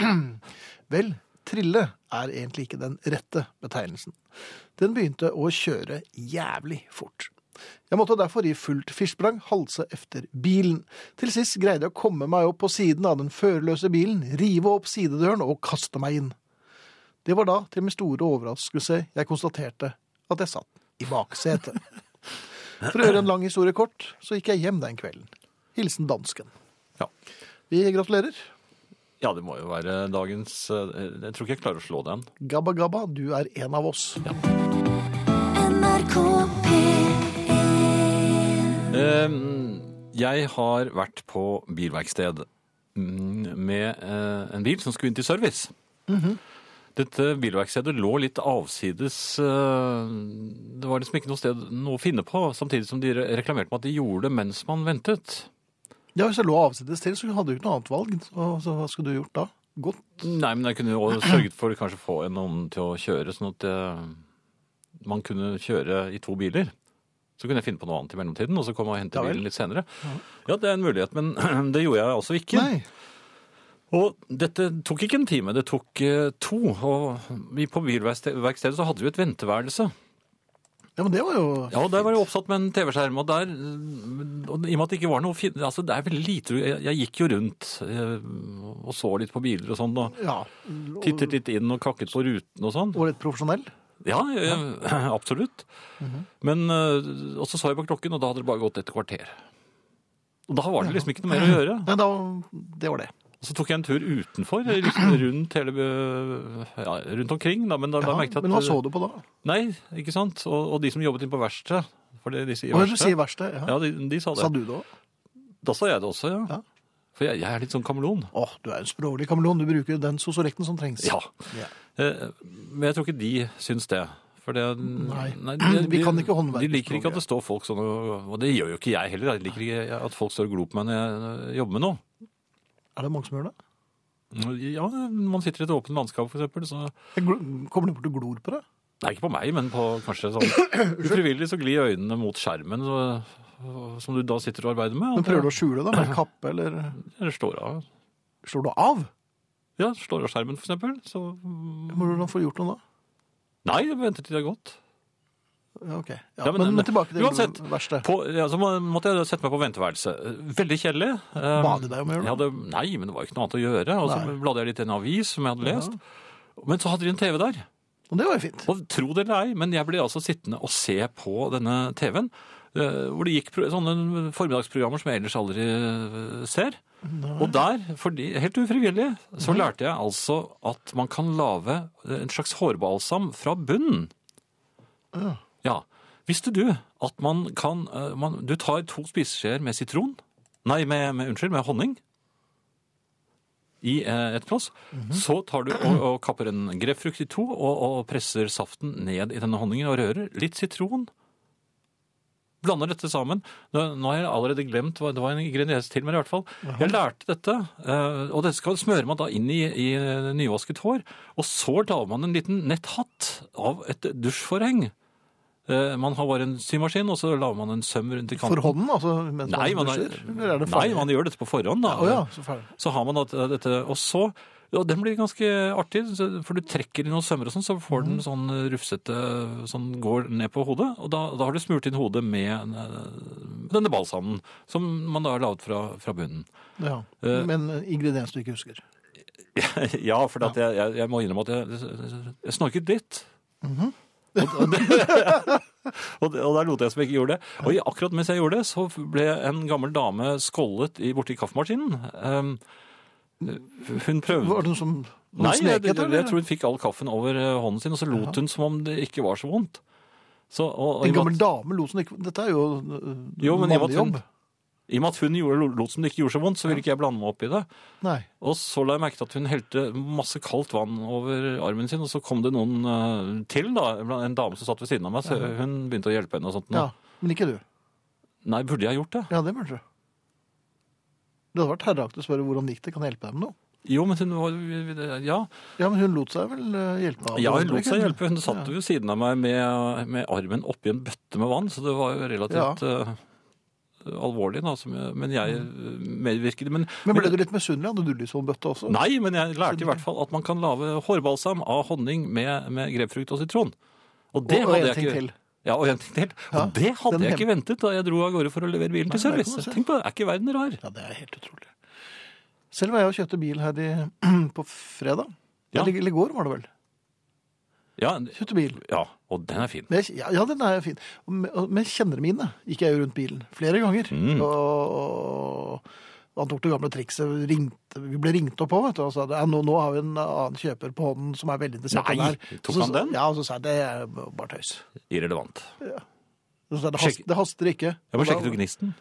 Vel, trille er egentlig ikke den rette betegnelsen. Den begynte å kjøre jævlig fort. Jeg måtte derfor i fullt firsprang halse efter bilen. Til sist greide jeg å komme meg opp på siden av den førerløse bilen, rive opp sidedøren og kaste meg inn. Det var da, til min store overraskelse, jeg konstaterte at jeg satt i baksetet. For å gjøre en lang historie kort, så gikk jeg hjem den kvelden. Hilsen dansken. Ja. Vi gratulerer. Ja, det må jo være dagens eh, Jeg tror ikke jeg klarer å slå den. Gabba Gabba, du er en av oss. NRK P1 Eh, Jeg har vært på bilverksted mm, med eh, en bil som skulle inn til service. Dette bilverkstedet lå litt avsides. eh, Det var liksom ikke noe sted noe å finne på, samtidig som de reklamerte med at de gjorde det mens man ventet. Ja, Hvis jeg lå avsides til, så hadde du ikke noe annet valg. Så, så hva skulle du gjort da? Godt. Nei, men jeg kunne jo sørget for kanskje å få noen til å kjøre, sånn at eh, man kunne kjøre i to biler. Så kunne jeg finne på noe annet i mellomtiden, og så komme og hente Ja bilen litt senere. Ja, det er en mulighet, men det gjorde jeg altså ikke. Nei. Og dette tok ikke en time, det tok eh, to. Og vi på bilverkstedet så hadde vi et venteværelse. Ja, men det var jo Ja, og der var det oppsatt med en TV-skjerm, og der og I og med at det ikke var noe fin... Altså, det er veldig lite Jeg, jeg gikk jo rundt eh, og så litt på biler og sånn, og ja, tittet litt inn og kakket på ruten og sånn. Og litt profesjonell. Ja, ja. absolutt. Men eh, Og så så jeg på klokken, og da hadde det bare gått et kvarter. Og da var det liksom ikke noe mer å gjøre. Nei, da, det var det. Og så tok jeg en tur utenfor, liksom rundt, hele, ja, rundt omkring. Da, men da, Ja, at men hva så du på da? Nei, ikke sant? Og, og de som jobbet inn på verkstedet for det de sier er verksted, sier verste? Ja. ja, de, de sa det. Sa du det òg? Da sa jeg det også, ja. Ja. For jeg, jeg er litt sånn kameleon. Åh, du er en språklig kameleon. Du bruker den sosorekten som trengs. Ja. Yeah. Eh, Men jeg tror ikke de syns det. For det Nei. de, Vi kan ikke håndverke. De liker ikke at det står folk sånn, og, og det gjør jo ikke jeg heller. Jeg liker ikke at folk står og glor på meg når jeg jobber med noe. Er det mange som gjør det? Ja, man sitter i et åpent landskap, eksempel, så Kommer de bort og glor på det? Nei, ikke på meg, men på kanskje sånn ufrivillig så glir øynene mot skjermen så, som du da sitter og arbeider med. Men prøver du å skjule det med kappe, eller Eller slår av. slår du av? Ja, slår av skjermen, eksempel. Så får du gjort noe da? Nei, jeg venter til det er gått. Ja, ok. Ja, Ja, men- men, men tilbake til uansett, det verste. På, ja, så måtte jeg sette meg på venteværelse. Veldig kjedelig. Um, Bade deg om å gjøre det? Nei, men det var ikke noe annet å gjøre. Og så Nei. bladde jeg litt i en avis som jeg hadde lest. Men så hadde de en TV der. Og det var jo fint. Og tro det eller ei, men jeg ble altså sittende og se på denne TV-en. eh, Hvor det gikk sånne formiddagsprogrammer som jeg ellers aldri ser. ser. Og der, fordi, helt ufrivillig, så lærte jeg altså at man kan lage en slags hårbalsam fra bunnen. Ja. Ja. Visste du at man kan eh, man, Du tar to spiseskjeer med sitron Nei, med, med, unnskyld, med honning i eh, et glass. Så tar du og, og kapper en grepfrukt i to og, og presser saften ned i denne honningen og rører. Litt sitron. Blander dette sammen. Nå, nå har jeg allerede glemt hva det var en ingrediens til, men i hvert fall. Jeg lærte dette, eh, og det skal smøre man da inn i, i nyvasket hår. Og så lager man en liten netthatt av et dusjforheng. Eh, Man har bare en symaskin, og så lager man en søm rundt i kanten. For hånden, altså? Mens Nei, man, dusjer? Eller er det nei, man gjør dette på forhånd. Da. Å ja, så. Så har man da dette, og så og den blir ganske artig, for du trekker i noen sømmer og sånn, så får den sånn rufsete som går ned på hodet, og da, da har du smurt inn hodet med eh, denne balsamen, som man da har laget fra, fra bunnen. Ja. uh, Men ingrediens du ikke husker. Ja, for at jeg, jeg, jeg må innrømme at jeg, jeg snorket litt. Mhm. og, og, og, og der lot jeg som jeg ikke gjorde det. Og i- akkurat mens jeg gjorde det, så ble en gammel dame skållet i, borti kaffemaskinen. Um, hun prøvde Var det noe som noen Nei, jeg, jeg, jeg, etter, tror hun fikk all kaffen over eh, hånden sin, og så lot hun som om det ikke var så vondt. Så, og, En gammel dame lot som ikke Dette er jo uh, at hun- jobb. I og med at hun gjorde, lot som det ikke gjorde så vondt, så ville ikke jeg blande meg opp i det. Nei. Og så la jeg merke til at hun helte masse kaldt vann over armen sin, og så kom det noen eh, til, da, en dame som satt ved siden av meg, så hun begynte å hjelpe henne og sånt. nå. Ja, men ikke du. Nei, burde jeg gjort det? Ja, det burde du. Det hadde vært herreaktig å spørre hvordan gikk det, kan jeg hjelpe deg med noe? Jo, men hun var Ja, Ja, men hun lot seg vel uh, hjelpe av? ja hun lot seg hjelpe. Hun satt ved siden av meg med, med armen oppi en bøtte med vann, så det var jo relativt eh, alvorlig, da. Som jeg, men jeg eh, medvirket. Men, Men ble du litt misunnelig? Hadde du lyst på en bøtte også? Nei, men jeg lærte i hvert fall at man kan lage hårbalsam av honning med, med grepfrukt og sitron. Og det og, og hadde jeg ikke... til. Ja, og en ting til. Ja, og det hadde jeg ikke ventet da jeg dro av gårde for å levere bilen til service. Tenk på det, er ikke verden rar? Ja, det er helt utrolig. Selv var jeg og kjøpte bil her i, på fredag. Ja. Eller i går var det vel. Ja, hyttebil. ja, og den er fin. Men jeg- Ja, ja, den er fin. Med, med kjennere mine gikk jeg jo rundt bilen flere ganger. Mm. Og, og, han tok det gamle trikset. Ringte, vi ble ringt opp på, vet du, og sa ja, nå, nå har vi en annen kjøper på hånden som er veldig interessert i Nei, det her. tok Så- han den? Ja, og så sa jeg det er bare tøys. Irrelevant. Så sa det, hast, det haster ikke. Ja, men sjekket du gnisten?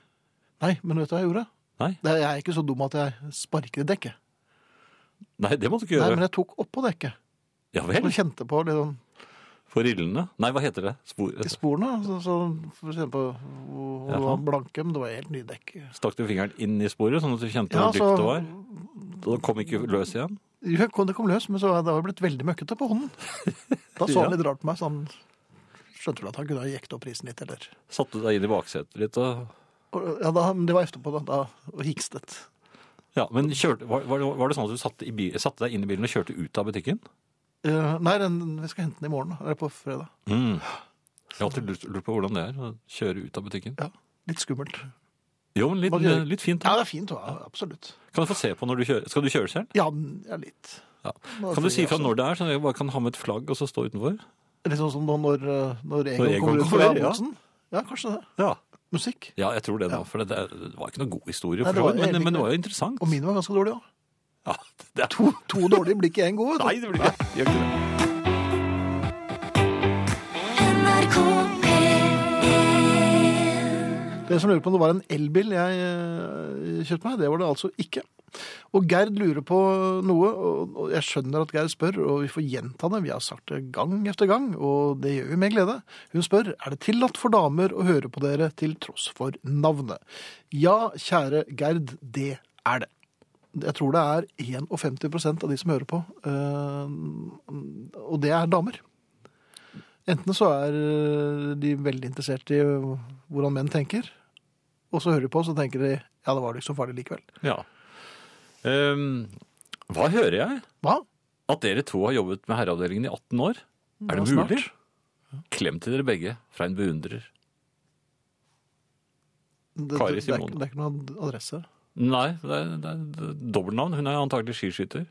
Nei, men vet du hva jeg gjorde? Nei. Det, jeg er ikke så dum at jeg sparker i dekket. Nei, det måtte du ikke Nei, men jeg tok oppå dekket Ja vel? Som kjente på liksom, For rillene? Nei, hva heter det? Spor... i sporene. Så, så, for på hvor det var blanke, men det var helt nye dekk. Stakk du fingeren inn i sporet, sånn at du kjente hvor dypt det var? Da kom ikke løs igjen? Jo, Det kom løs, men så var det blitt veldig møkkete på hånden. Da så han litt rart på meg, så han skjønte vel at han kunne ha jekta opp prisen litt, eller Satte du deg inn i baksetet litt og Og, Ja, da, det var etterpå, da, da og hikstet. Ja, men kjørte, var, var, det- sånn at du satte, i bil, satte deg inn i bilen og kjørte ut av butikken? Eh, nei, den, vi skal hente den i morgen. Eller på fredag. Mm. Jeg har alltid lurt, på hvordan det er å kjøre ut av butikken. Ja, Litt skummelt. Jo, men litt, gjør- litt fint. Ja, det er fint, Da. absolutt. Kan du få se på når du kjører? Skal du kjøre selv? Ja, ja litt. Ja. Kan du si fra når det er, så jeg bare kan ha med et flagg og så stå utenfor? Litt sånn som når, eh, når Egon, Når Egon kommer ut fra ja. boksen. Ja, kanskje det. Ja. Musikk. Ja, jeg tror det da. For det, det var ikke noe god historie, Nei, det var men, men det var jo interessant. Og min var ganske dårlig òg. Ja, det er, To, to dårlige blir ikke én god. nei, det blir ikke, gjør ikke det. NRK P1 Det som lurer på om det var en elbil jeg eh, kjøpte meg, det var det altså ikke. Og Gerd lurer på noe, og og jeg skjønner at Gerd spør, og vi får gjenta det. Vi har sagt det gang etter gang, og det gjør vi med glede. Hun spør er det tillatt for damer å høre på dere til tross for navnet. Ja, kjære Gerd, det er det. Jeg tror det er 51% av de som hører på, eh, og det er damer. Enten så er eh, de veldig interessert i hvordan menn tenker, og så hører de på, så tenker de ja, det var det ikke så farlig likevel. Ja. Um, hva hører jeg? Hva? At dere to har jobbet med herreavdelingen i 18 år? Er det snart. mulig? Klem til dere begge fra en beundrer. Det, Kari Simon. det, det er ikke noen adresse. Nei, det er, det er, er dobbeltnavn. Hun er antagelig skiskytter.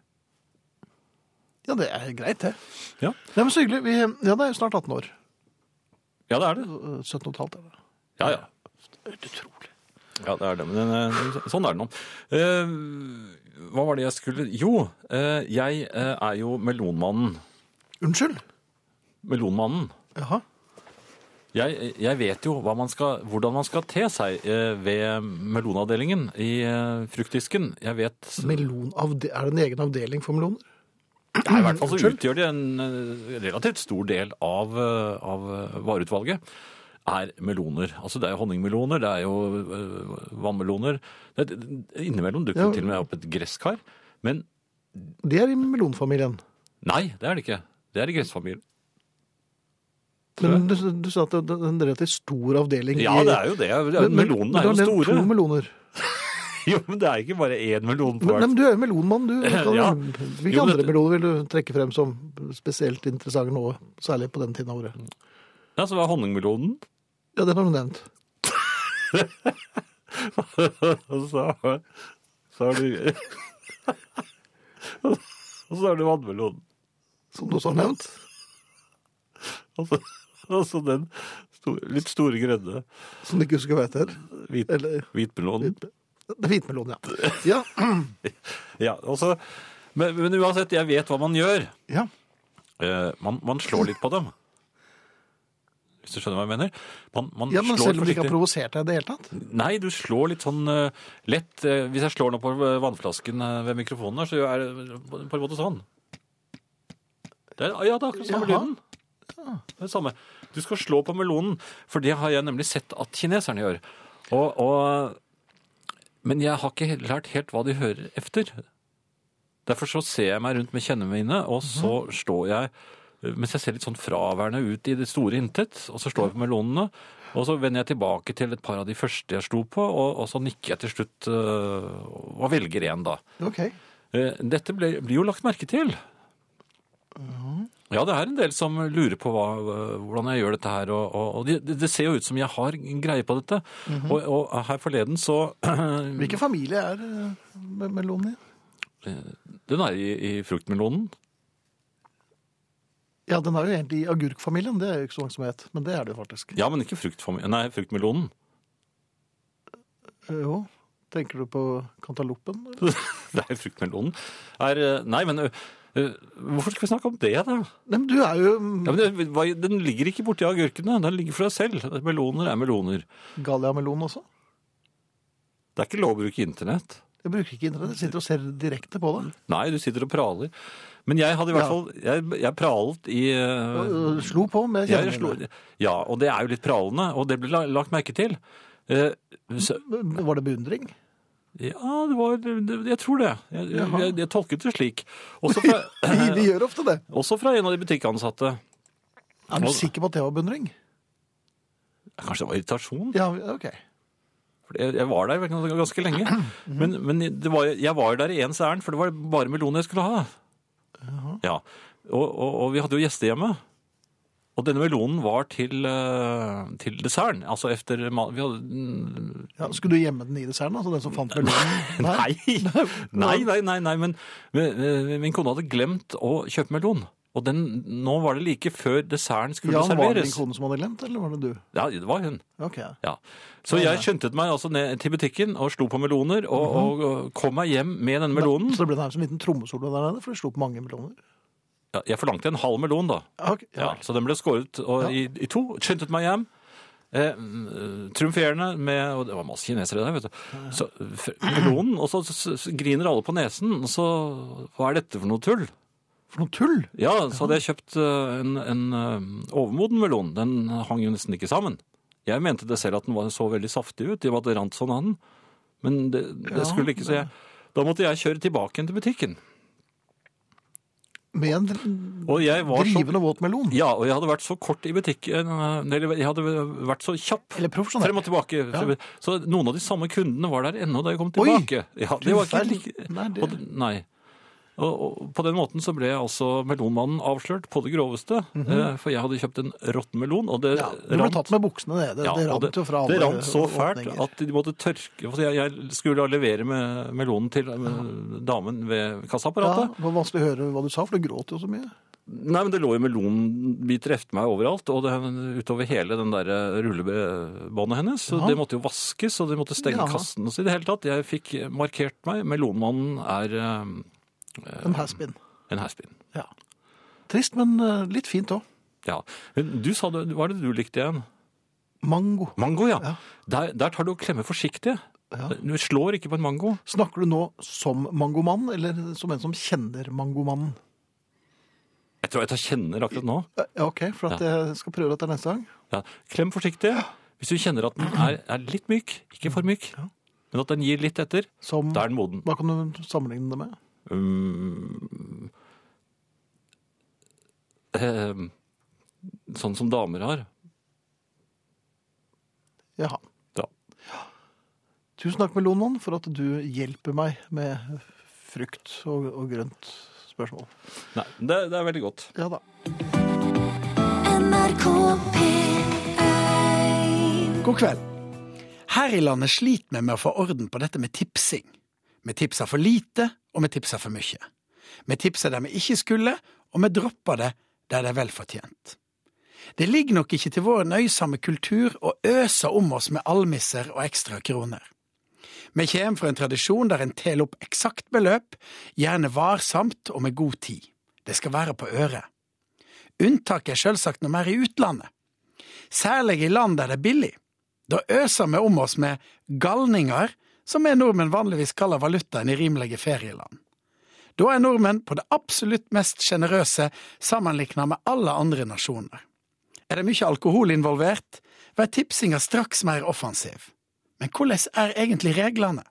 Ja, det er greit, det. Ja. Nei, men så hyggelig. Vi, ja, det er snart 18 år. Ja, det er det. 17 og et halvt er det. Ja, ja. Helt utrolig. Ja, det er det. Men eh, sånn er det nå. Eh, hva var det jeg skulle Jo, eh, jeg eh, er jo melonmannen. Unnskyld? Melonmannen. Jaha. Jeg, jeg vet jo man skal, hvordan man skal te seg eh, ved melonavdelingen i eh, fruktdisken. Jeg vet Melonavde er det en egen avdeling for meloner? Nei, I hvert fall så utgjør de en eh, relativt stor del av, av vareutvalget. Er meloner. Altså Det er jo honningmeloner, det er jo vannmeloner. Det, det, innimellom dukker Ja. til og med opp et gresskar. Men Det er i melonfamilien. nei, det er det ikke. Det er i gressfamilien. Men du, du sa at det er en relativt stor avdeling. Ja, det er jo det. Men- men- store. men er du jo har store. To meloner. Jo, men det er ikke bare én melon på hvert. men du er jo melonmann, du. Ja. Hvilke Jo, andre det- meloner vil du trekke frem som spesielt interessante nå? Særlig på den tiden av året. Ja, så var honningmelonen. Ja, den har du nevnt. Så, så har du Og så har du vannmelonen. Som du også har nevnt. Og så, og så den sto- litt store grønne Som du ikke husker hva heter. hvit, Eller hvitmelon. Det er hvitmelon, ja. Ja. Ja, altså, men, men uansett, jeg vet hva man gjør. ja. Eh, man, man slår litt på dem. Hvis du skjønner hva jeg mener? Man, man ja, men slår selv om du ikke har provosert deg i det hele tatt? Nei, du slår litt sånn uh, lett. Uh, hvis jeg slår nå på vannflasken uh, ved mikrofonen her, så er det på en måte sånn. Det er, ja, det er akkurat samme lyden. Det er det samme. Du skal slå på melonen, for det har jeg nemlig sett at kineserne gjør. Og, og, men jeg har ikke lært helt hva de hører efter. Derfor så ser jeg meg rundt med kjennene mine, og så Mhm. står jeg mens jeg ser litt sånn fraværende ut i det store intet, og så står jeg på melonene, og så vender jeg tilbake til et par av de første jeg sto på, og, og så nikker jeg til slutt øh, og velger én, da. Ok. Eh, Dette blir jo lagt merke til. Ja, det er en del som lurer på hva, hvordan jeg gjør dette her, og, og, og det, det ser jo ut som jeg har greie på dette. Mhm. og, og her forleden så Hvilken familie er eh, melonen i? Den er i, i fruktmelonen. Ja, den er jo egentlig i agurkfamilien. Det er jo ikke så mange som vet, men det er det jo faktisk. Ja, men ikke fruktfamilien. Nei, fruktmelonen. Eh, Jo. Tenker du på kantaloppen? nei, Det er fruktmelonen. Er, eh, nei, men hvorfor skal vi snakke om det, da? Nei, men du er jo Ja, men det, den ligger ikke borti agurkene. Den ligger for deg selv. Meloner er meloner. Galliamelon også. Det er ikke lov å bruke internett. Jeg bruker ikke internett, jeg sitter og ser direkte på det. Nei, du sitter og praler. Men jeg hadde i hvert fall Jeg, jeg pralet i uh, Slo på med jeg. Ja, og det er jo litt pralende, og det ble lagt merke til. Uh, så, Var det beundring? Ja, det var det, Jeg tror det. Jeg, jeg, jeg, tolket det slik. Fra, De, de gjør ofte det. også fra en av de butikkansatte. Er du sikker på at det var beundring? Kanskje det var irritasjon? Ja, ok. Jeg, var der ganske lenge. Men, men det var, jeg var der i ens ærend, for det var bare meloner jeg skulle ha. Ja. Og, og, og vi hadde jo gjester hjemme. Og denne melonen var til, eh, til desserten. Altså efter vi hadde, Ja, skulle du gjemme den i desserten? Altså den som fant melonen? Nei. Nei, nei, nei, nei, nei, men, min kone hadde glemt å kjøpe melon. Og den, nå var det like før desserten skulle Jan, var det din kone som hadde glemt, eller var det du? Ja, det var hun. Okay. ja. Ja. Så jeg skjøntet meg altså ned til butikken og slo på meloner, og, og, og kom meg hjem med denne melonen. Så det ble nærmest en liten trommesolo der nede, for det slo på mange meloner? Ja, jeg forlangte en halv melon, da. Ja. Ja, så den ble skåret og, i, i to. Skyndte meg hjem. Eh, mm, triumferende med Og det var masse kinesere der, vet du. Så, melonen, og så, så, så griner alle på nesen. Og så Hva er dette for noe tull? For noe tull! Ja, så hadde jeg kjøpt eh, en, en eh, overmoden melon. Den hang jo nesten ikke sammen. Jeg mente det selv at den var så veldig saftig ut, i og med at det rant sånn av den. Men det, det skulle ikke, så jeg Da måtte jeg kjøre tilbake igjen til butikken. Med en Og jeg var så våt melon. Ja, og jeg hadde vært så kort i butikken, eh, eller jeg hadde vært så kjapp Eller profesjonell. frem og tilbake. Ja. Så noen av de samme kundene var der ennå da jeg kom Oi! tilbake. Ja, det var ikke like... Nei, det- og, nei. Og, på den måten så ble altså melonmannen avslørt på det groveste, eh, for jeg hadde kjøpt en råtten melon, og det. Ja, du ble rant- tatt med buksene nede. ja, det rant jo fra alle det rant så fælt åpninger. at de måtte tørke for jeg, jeg skulle levere med melonen til med damen ved Ja, kassaapparatet. det var vanskelig å høre hva du sa, for du gråt jo så mye. Nei, men det lå jo melonbiter efter meg overalt, og det, utover hele den der rullebåndet hennes. Så Ja. det måtte jo vaskes, og de måtte stenge Ja. kassen. Så i det hele tatt, jeg fikk markert meg. Melonmannen er eh, En haspin. en haspin. Ja. Trist, men eh, litt fint òg. Ja. Men Du sa hva er det du likte igjen? Mango. Mango, ja. Ja. Der, der tar du og klemmer forsiktig. Ja. Du slår ikke på en mango. Snakker du nå som mangomann, eller som en som kjenner mangomannen? Jeg tror jeg tar kjenner akkurat nå. Ja, ok, for at jeg skal prøve dette neste gang. Ja. Klem forsiktig. Hvis du kjenner at den er, er litt myk, ikke for myk, men at den gir litt etter, Som, da er den moden. hva kan du sammenligne det med? Um, eh, sånn som damer har. Jaha. Ja. Tusen takk, Melonmann, for at du hjelper meg med frukt og, og grønt spørsmål. Nei, det, det er veldig godt. Ja da. NRK P1 God kveld. Her i landet sliter vi med å få orden på dette med tipsing. Vi tipser for lite, og vi tipser for mye. Vi tipsa der vi ikke skulle, og vi droppa det der det er vel fortjent. Det ligger nok ikke til vår nøysomme kultur å øse om oss med almisser og ekstra kroner. Vi kommer fra en tradisjon der en teller opp eksakt beløp, gjerne varsomt og med god tid. Det skal være på øret. Unntaket er selvsagt når vi er i utlandet. Særlig i land der det er billig. Da øser vi om oss med galninger, som vi nordmenn vanligvis kaller valutaen i rimelige ferieland. Da er nordmenn på det absolutt mest sjenerøse sammenlignet med alle andre nasjoner. Er det mye alkohol involvert, blir tipsinga straks mer offensiv. Men hvordan er egentlig reglene?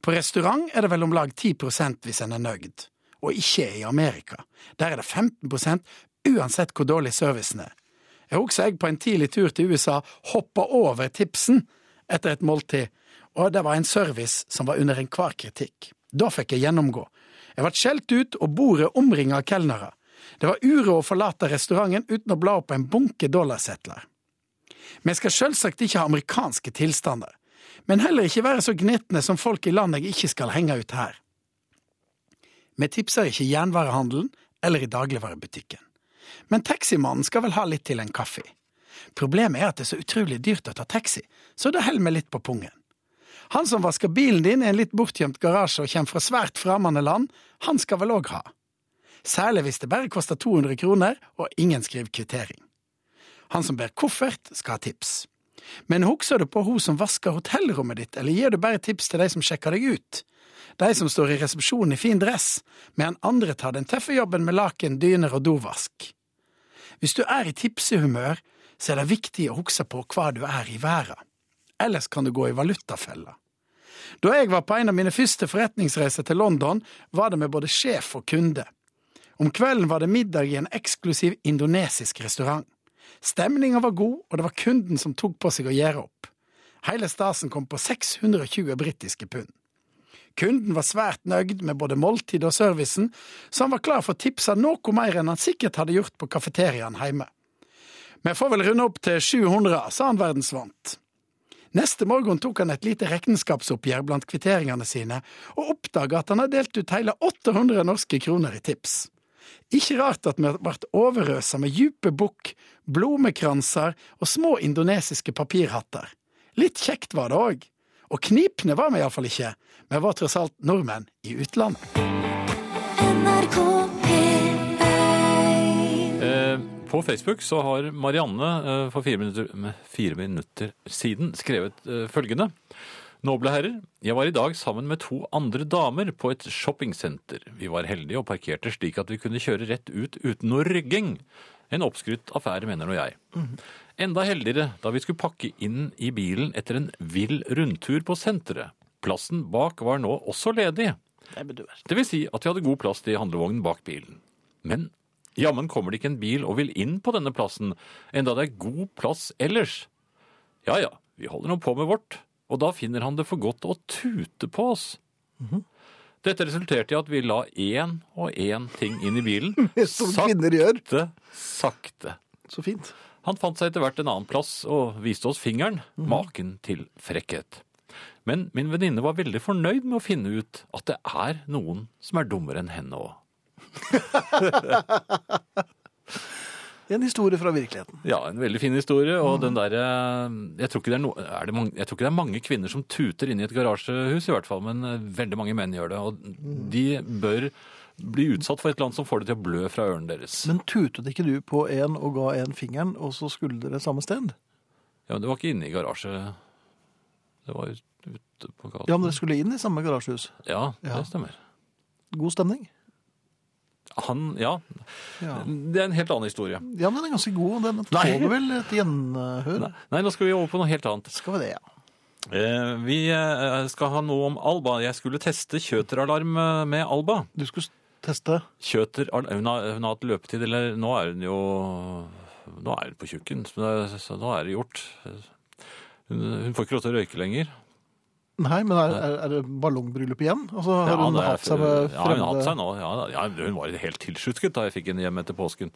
På restaurant er det vel om lag 10 hvis en er nøyd, og ikke i Amerika. Der er det 15% uansett hvor dårlig servicen er. Jeg husker jeg på en tidlig tur til USA hoppa over tipsen etter et måltid, og det var en service som var under enhver kritikk. Da fikk jeg gjennomgå. Jeg ble skjelt ut, og bordet omringa av kelnere. Det var uråd å forlate restauranten uten å bla opp en bunke dollarsettler. Vi skal selvsagt ikke ha amerikanske tilstander, men heller ikke være så gnitne som folk i land jeg ikke skal henge ut her. Vi tipser ikke jernvarehandelen eller i dagligvarebutikken. Men taximannen skal vel ha litt til en kaffe. Problemet er at det er så utrolig dyrt å ta taxi, så det holder vi litt på pungen. Han som vasker bilen din i en litt bortgjemt garasje og kommer fra svært fremmede land, han skal vel òg ha. Særlig hvis det bare koster 200 kroner og ingen skriver kvittering. Han som ber koffert, skal ha tips. Men husker du på hun som vasker hotellrommet ditt, eller gir du bare tips til de som sjekker deg ut? De som står i resepsjonen i fin dress, mens andre tar den tøffe jobben med laken, dyner og dovask. Hvis du er i tipsehumør, så er det viktig å huske på hva du er i verden. Ellers kan du gå i valutafella. Da jeg var på en av mine første forretningsreiser til London, var det med både sjef og kunde. Om kvelden var det middag i en eksklusiv indonesisk restaurant. Stemninga var god, og det var kunden som tok på seg å gjøre opp. Hele stasen kom på 620 britiske pund. Kunden var svært nøyd med både måltidet og servicen, så han var klar for å tipse noe mer enn han sikkert hadde gjort på kafeteriaen hjemme. Vi får vel runde opp til 700, sa han verdensvant. Neste morgen tok han et lite regnskapsoppgjør blant kvitteringene sine, og oppdaga at han hadde delt ut hele 800 norske kroner i tips. Ikke rart at vi ble overøsa med djupe bukk, blomekranser og små indonesiske papirhatter. Litt kjekt var det òg. Og knipne var vi iallfall ikke. Vi var tross alt nordmenn i utlandet. NRK P1 På Facebook så har Marianne eh, for fire minutter, med fire minutter siden skrevet eh, følgende. Noble herrer, jeg var i dag sammen med to andre damer på et shoppingsenter. Vi var heldige og parkerte slik at vi kunne kjøre rett ut uten noe rygging. En oppskrytt affære, mener nå jeg. Enda heldigere da vi skulle pakke inn i bilen etter en vill rundtur på senteret. Plassen bak var nå også ledig. Det vil si at vi hadde god plass til handlevognen bak bilen. Men jammen kommer det ikke en bil og vil inn på denne plassen, enda det er god plass ellers. Ja ja, vi holder nå på med vårt, og da finner han det for godt å tute på oss. Dette resulterte i at vi la én og én ting inn i bilen. Som kvinner gjør. Sakte, sakte. Så fint. Han fant seg etter hvert en annen plass og viste oss fingeren. Maken til frekkhet. Men min venninne var veldig fornøyd med å finne ut at det er noen som er dummere enn henne òg. En historie fra virkeligheten. Ja, en veldig fin historie. Og den der, eh, jeg, tror ikke det er no, er det mange, jeg tror ikke det er mange kvinner som tuter inn i et garasjehus, i hvert fall, men eh, veldig mange menn gjør det. Og de bør bli utsatt for et eller annet som får det til å blø fra ørene deres. Men tutet ikke du på en og ga en fingeren, og så skulle dere samme sted? Ja, men Det var ikke inne i garasje. Det var ute på gaten. Ja, men dere skulle inn i samme garasjehus. Ja, Ja. det stemmer. God stemning. Han, ja. Ja. Det er en helt annen historie. ja, men den er ganske god. Den Nei. tåler vel et gjenhør. Nei, nå skal vi over på noe helt annet. Skal vi det, ja. Eh, vi eh, skal ha noe om Alba. Jeg skulle teste kjøteralarm eh, med Alba. Du skulle teste. Kjøter, hun, har, hun har hatt løpetid, eller nå er hun jo Nå er hun på tjukken, så nå er det gjort. Hun, hun får ikke lov til å røyke lenger. Nei, men er, er, er det ballongbryllup igjen? Altså, har Ja, hun det hatt seg med ja, hun har hatt seg nå. Ja, hun var helt tilsluttet da jeg fikk henne hjem etter påsken.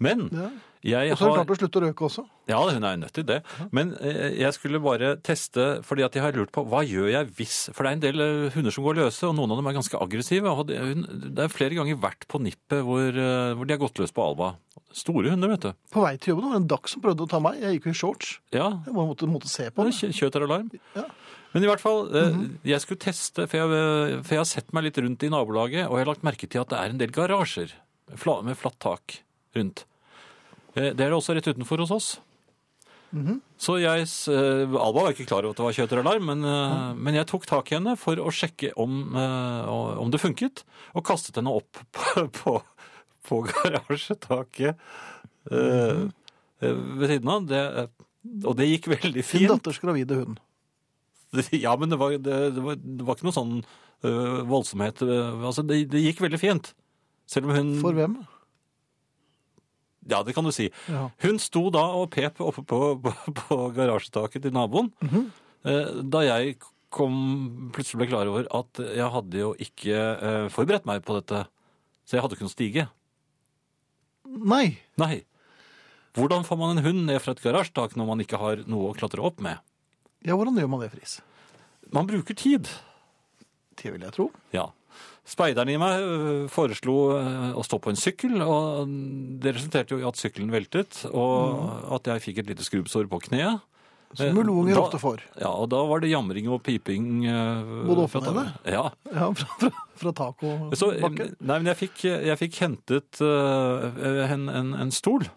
Men Ja. Jeg Og så har hun klart å slutte å røke også. ja, hun er jo nødt til det. Men eh, jeg skulle bare teste, fordi at jeg har lurt på hva gjør jeg hvis For det er en del eh, hunder som går løse, og noen av dem er ganske aggressive. Og det, er flere ganger vært på nippet hvor, eh, hvor de har gått løs på Alba. Store hunder, vet du. På vei til jobben var det en dachs som prøvde å ta meg. Jeg gikk jo i shorts. Ja, Jeg måtte, måtte se på det det. er kjøteralarm. Ja. Men i hvert fall, eh, jeg skulle teste, for jeg, for jeg har sett meg litt rundt i nabolaget, og jeg har lagt merke til at det er en del garasjer med flatt tak rundt. Eh, Det er det også rett utenfor hos oss. Så jeg, eh, Alba var ikke klar over at det var kjøteralarm, men, mm. men jeg tok tak i henne for å sjekke om, om det funket, og kastet henne opp på, på, på garasjetaket eh, ved siden av. Det, og det gikk veldig fint. Din datters gravide hund. Ja, men det var, det, det var, det var ikke noe sånn uh, voldsomhet. øh, altså, det, det gikk veldig fint. Selv om hun For hvem? Ja, det kan du si. Ja. Hun sto da og pep oppe på, på, på garasjetaket til naboen. eh, Da jeg kom, plutselig ble klar over at jeg hadde jo ikke uh, forberedt meg på dette. Så jeg hadde ikke noe stige. Nei. Nei. Hvordan får man en hund ned fra et garasjetak når man ikke har noe å klatre opp med? Ja, hvordan gjør man det, Friis? Man bruker tid. Det vil jeg tro. Ja. Speideren i meg foreslo å stå på en sykkel, og det resulterte jo i at sykkelen veltet, og at jeg fikk et lite skrubbsår på kneet. Som mulonger Da- ofte får. Ja, og da var det jamring og piping. Både opp og ned. Ja. Ja, fra, fra, fra tak og Så, bakke. nei, men jeg fikk, jeg fikk hentet uh, en, en, en stol.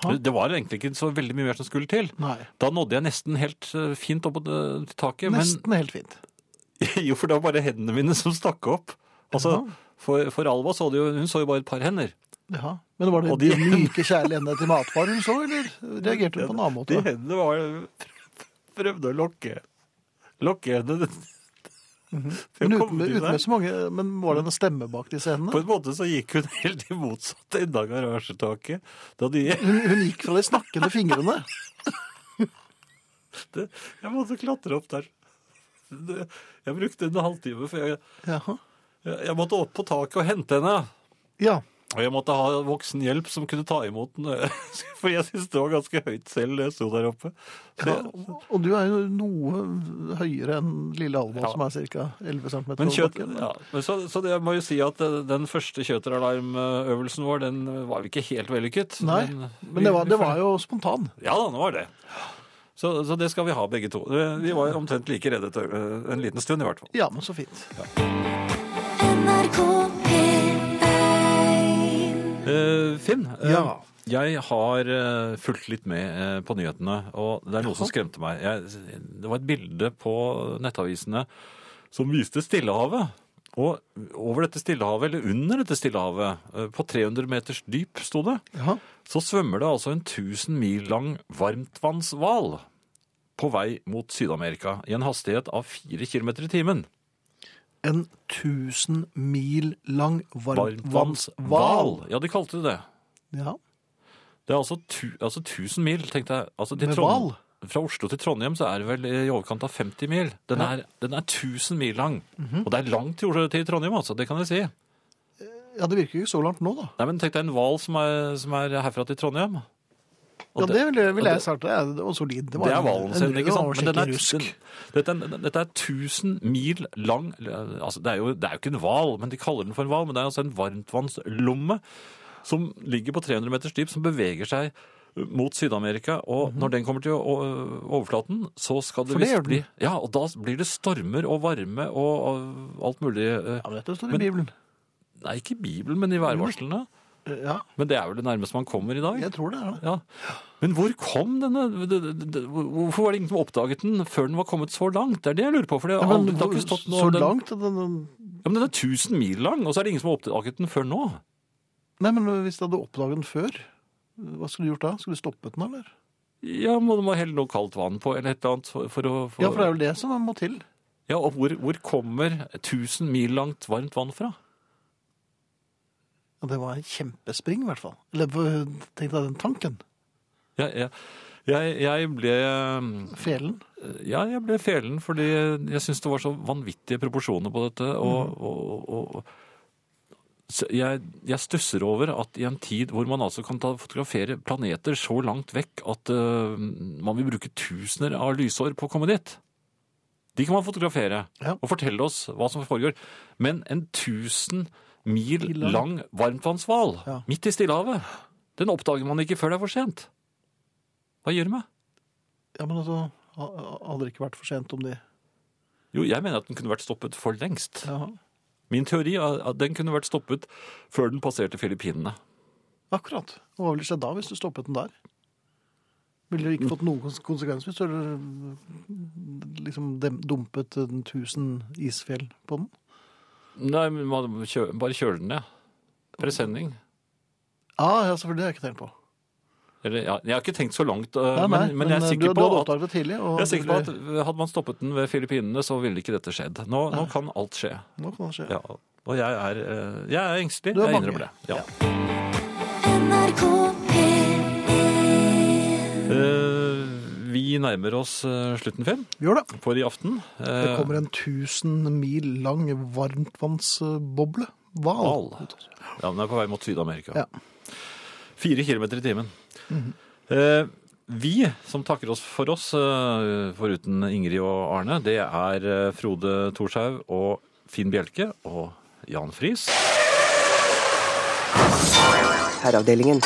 Det var egentlig ikke så veldig mye mer som skulle til. Nei, Da nådde jeg nesten helt fint opp til taket, men nesten helt fint. Jo, for det var bare hendene mine som stakk opp. Altså, for, for Alva så jo, hun så jo bare et par hender. Ja. Men var det de- de myke, kjærlige hendene til matfar hun så, eller reagerte hun på en annen måte? De hendene var Prøvde å lokke Lokke henne. Men uten, med, uten med så mange, men var det en stemme bak disse På en måte så gikk hun helt i motsatt ende av garasjetaket. Da de Hun, hun gikk fra de snakkende fingrene. det, Jeg måtte klatre opp der. Det, jeg brukte en halvtime, for jeg, jeg, jeg måtte opp på taket og hente henne. Ja. Og jeg måtte ha voksen hjelp som kunne ta imot den. For jeg syntes det var ganske høyt selv da jeg sto der oppe. Så ja. Og du er jo noe høyere enn lille Alma, Ja. som er ca. 11 cm Men over kjøt, bakken. ja, så, så det jeg må jo si at eh, den første kjøteralarmøvelsen vår, den var jo ikke helt vellykket. Nei, Men det var, det var jo spontan. Ja da, det var det. Så, så det skal vi ha begge to. Vi var omtrent like redde en liten stund i hvert fall. Ja, men så fint. NRK P1 Eh, Finn, eh, Ja. jeg har eh, fulgt litt med eh, på nyhetene, og det er noe som skremte meg. Jeg, det var et bilde på nettavisene som viste Stillehavet. Og over dette Stillehavet, eller under dette Stillehavet, eh, på 300 meters dyp, sto det, Jaha. så svømmer det altså en 1000 mil lang varmtvannshval på vei mot Syd-Amerika i en hastighet av 4 km i timen. En 1000 mil lang varmtvannshval. Ja, de kalte det det. Ja. Det er altså, tu, altså 1000 mil, tenkte jeg. Altså, Med hval? Fra Oslo til Trondheim så er det vel i overkant av 50 mil. Den, Ja. er, den er 1000 mil lang. Mhm. Og det er langt til, Trondheim, altså. Det kan jeg si. ja, det virker ikke så langt nå, da. Nei, men tenk deg en hval som som er herfra til Trondheim. Og Ja, det ville vil jeg. Det er, det var solid. Det, var Det er en- hvalen sin, ikke sant? Men den er, rusk. dette, dette er 1000 mil lang altså det, er jo, det er jo ikke en hval, men de kaller den for en hval. Men det er altså en varmtvannslomme som ligger på 300 meters dyp, som beveger seg mot Syd-Amerika. Og når den kommer til overflaten, så skal det. Det visst bli Ja, og da blir det stormer og varme og, og alt mulig. eh, Ja, men dette står i Bibelen. Nei, ikke i Bibelen, men i værvarslene. Ja, Men det er vel det nærmeste man kommer i dag. jeg tror det er det. Ja. Men hvor kom denne Hvorfor var det ingen som oppdaget den før den var kommet så langt? Det er det jeg lurer på. For det, Ja, men aldri- det har ikke stått noe så den. langt? Den, den, Ja, men den er 1000 mil lang, og så er det ingen som har oppdaget den før nå. nei, men hvis du hadde oppdaget den før, hva skulle du gjort da? Skulle du stoppet den, eller? Ja, må du må helle noe kaldt vann på, eller et eller annet for, for å for, Ja, for det er vel det som må til. Ja, og hvor, hvor kommer 1000 mil langt varmt vann fra? Ja, det var en kjempespring, i hvert fall. Eller tenk deg den tanken. Jeg, ja. jeg, jeg ble Felen. Ja, jeg ble felen fordi jeg syns det var så vanvittige proporsjoner på dette. Og, Mm. og, og, jeg, jeg stusser over at i en tid hvor man altså kan ta, fotografere planeter så langt vekk at uh, man vil bruke tusener av lysår på å komme dit. De kan man fotografere Ja. og fortelle oss hva som foregår. Men en tusen mil lang. varmtvannshval Ja. midt i Stillehavet, den oppdager man ikke før det er for sent. Hva gjør du med? Ja, men altså, hadde det ikke vært for sent om de Jo, jeg mener at den kunne vært stoppet for lengst. ja. Min teori er at den kunne vært stoppet før den passerte Filippinene. Akkurat. Og hva ville skjedd da, hvis du stoppet den der? Ville det ikke fått noen konsekvens hvis du liksom dumpet en tusen isfjell på den? Nei, men man kjø, bare kjøl den ned. Presenning. Ah, ja, selvfølgelig. Det har jeg ikke tenkt på. Eller, ja, jeg har ikke tenkt så langt, øh, Nei, nei, men, men jeg er eh, sikker du, på du hadde at tidlig. Jeg er sikker på at hadde man stoppet den ved Filippinene, så ville ikke dette skjedd. Nå, nå kan alt skje. Nå kan det skje. Ja, og jeg er, øh, jeg er engstelig. Er Jeg innrømmer det. Ja. NRK P1 Eh, vi nærmer oss øh, slutten, Finn, Gjør det. for i aften. Det Eh, kommer en tusen mil lang varmtvannsboble. Hval. Hval. Ja, den er på vei mot Syd-Amerika. Ja. Fire kilometer i timen. eh, vi som takker oss for oss, eh, foruten Ingrid og Arne, det er eh, Frode Thorshaug og Finn Bjelke og Jan Friis. Herreavdelingen.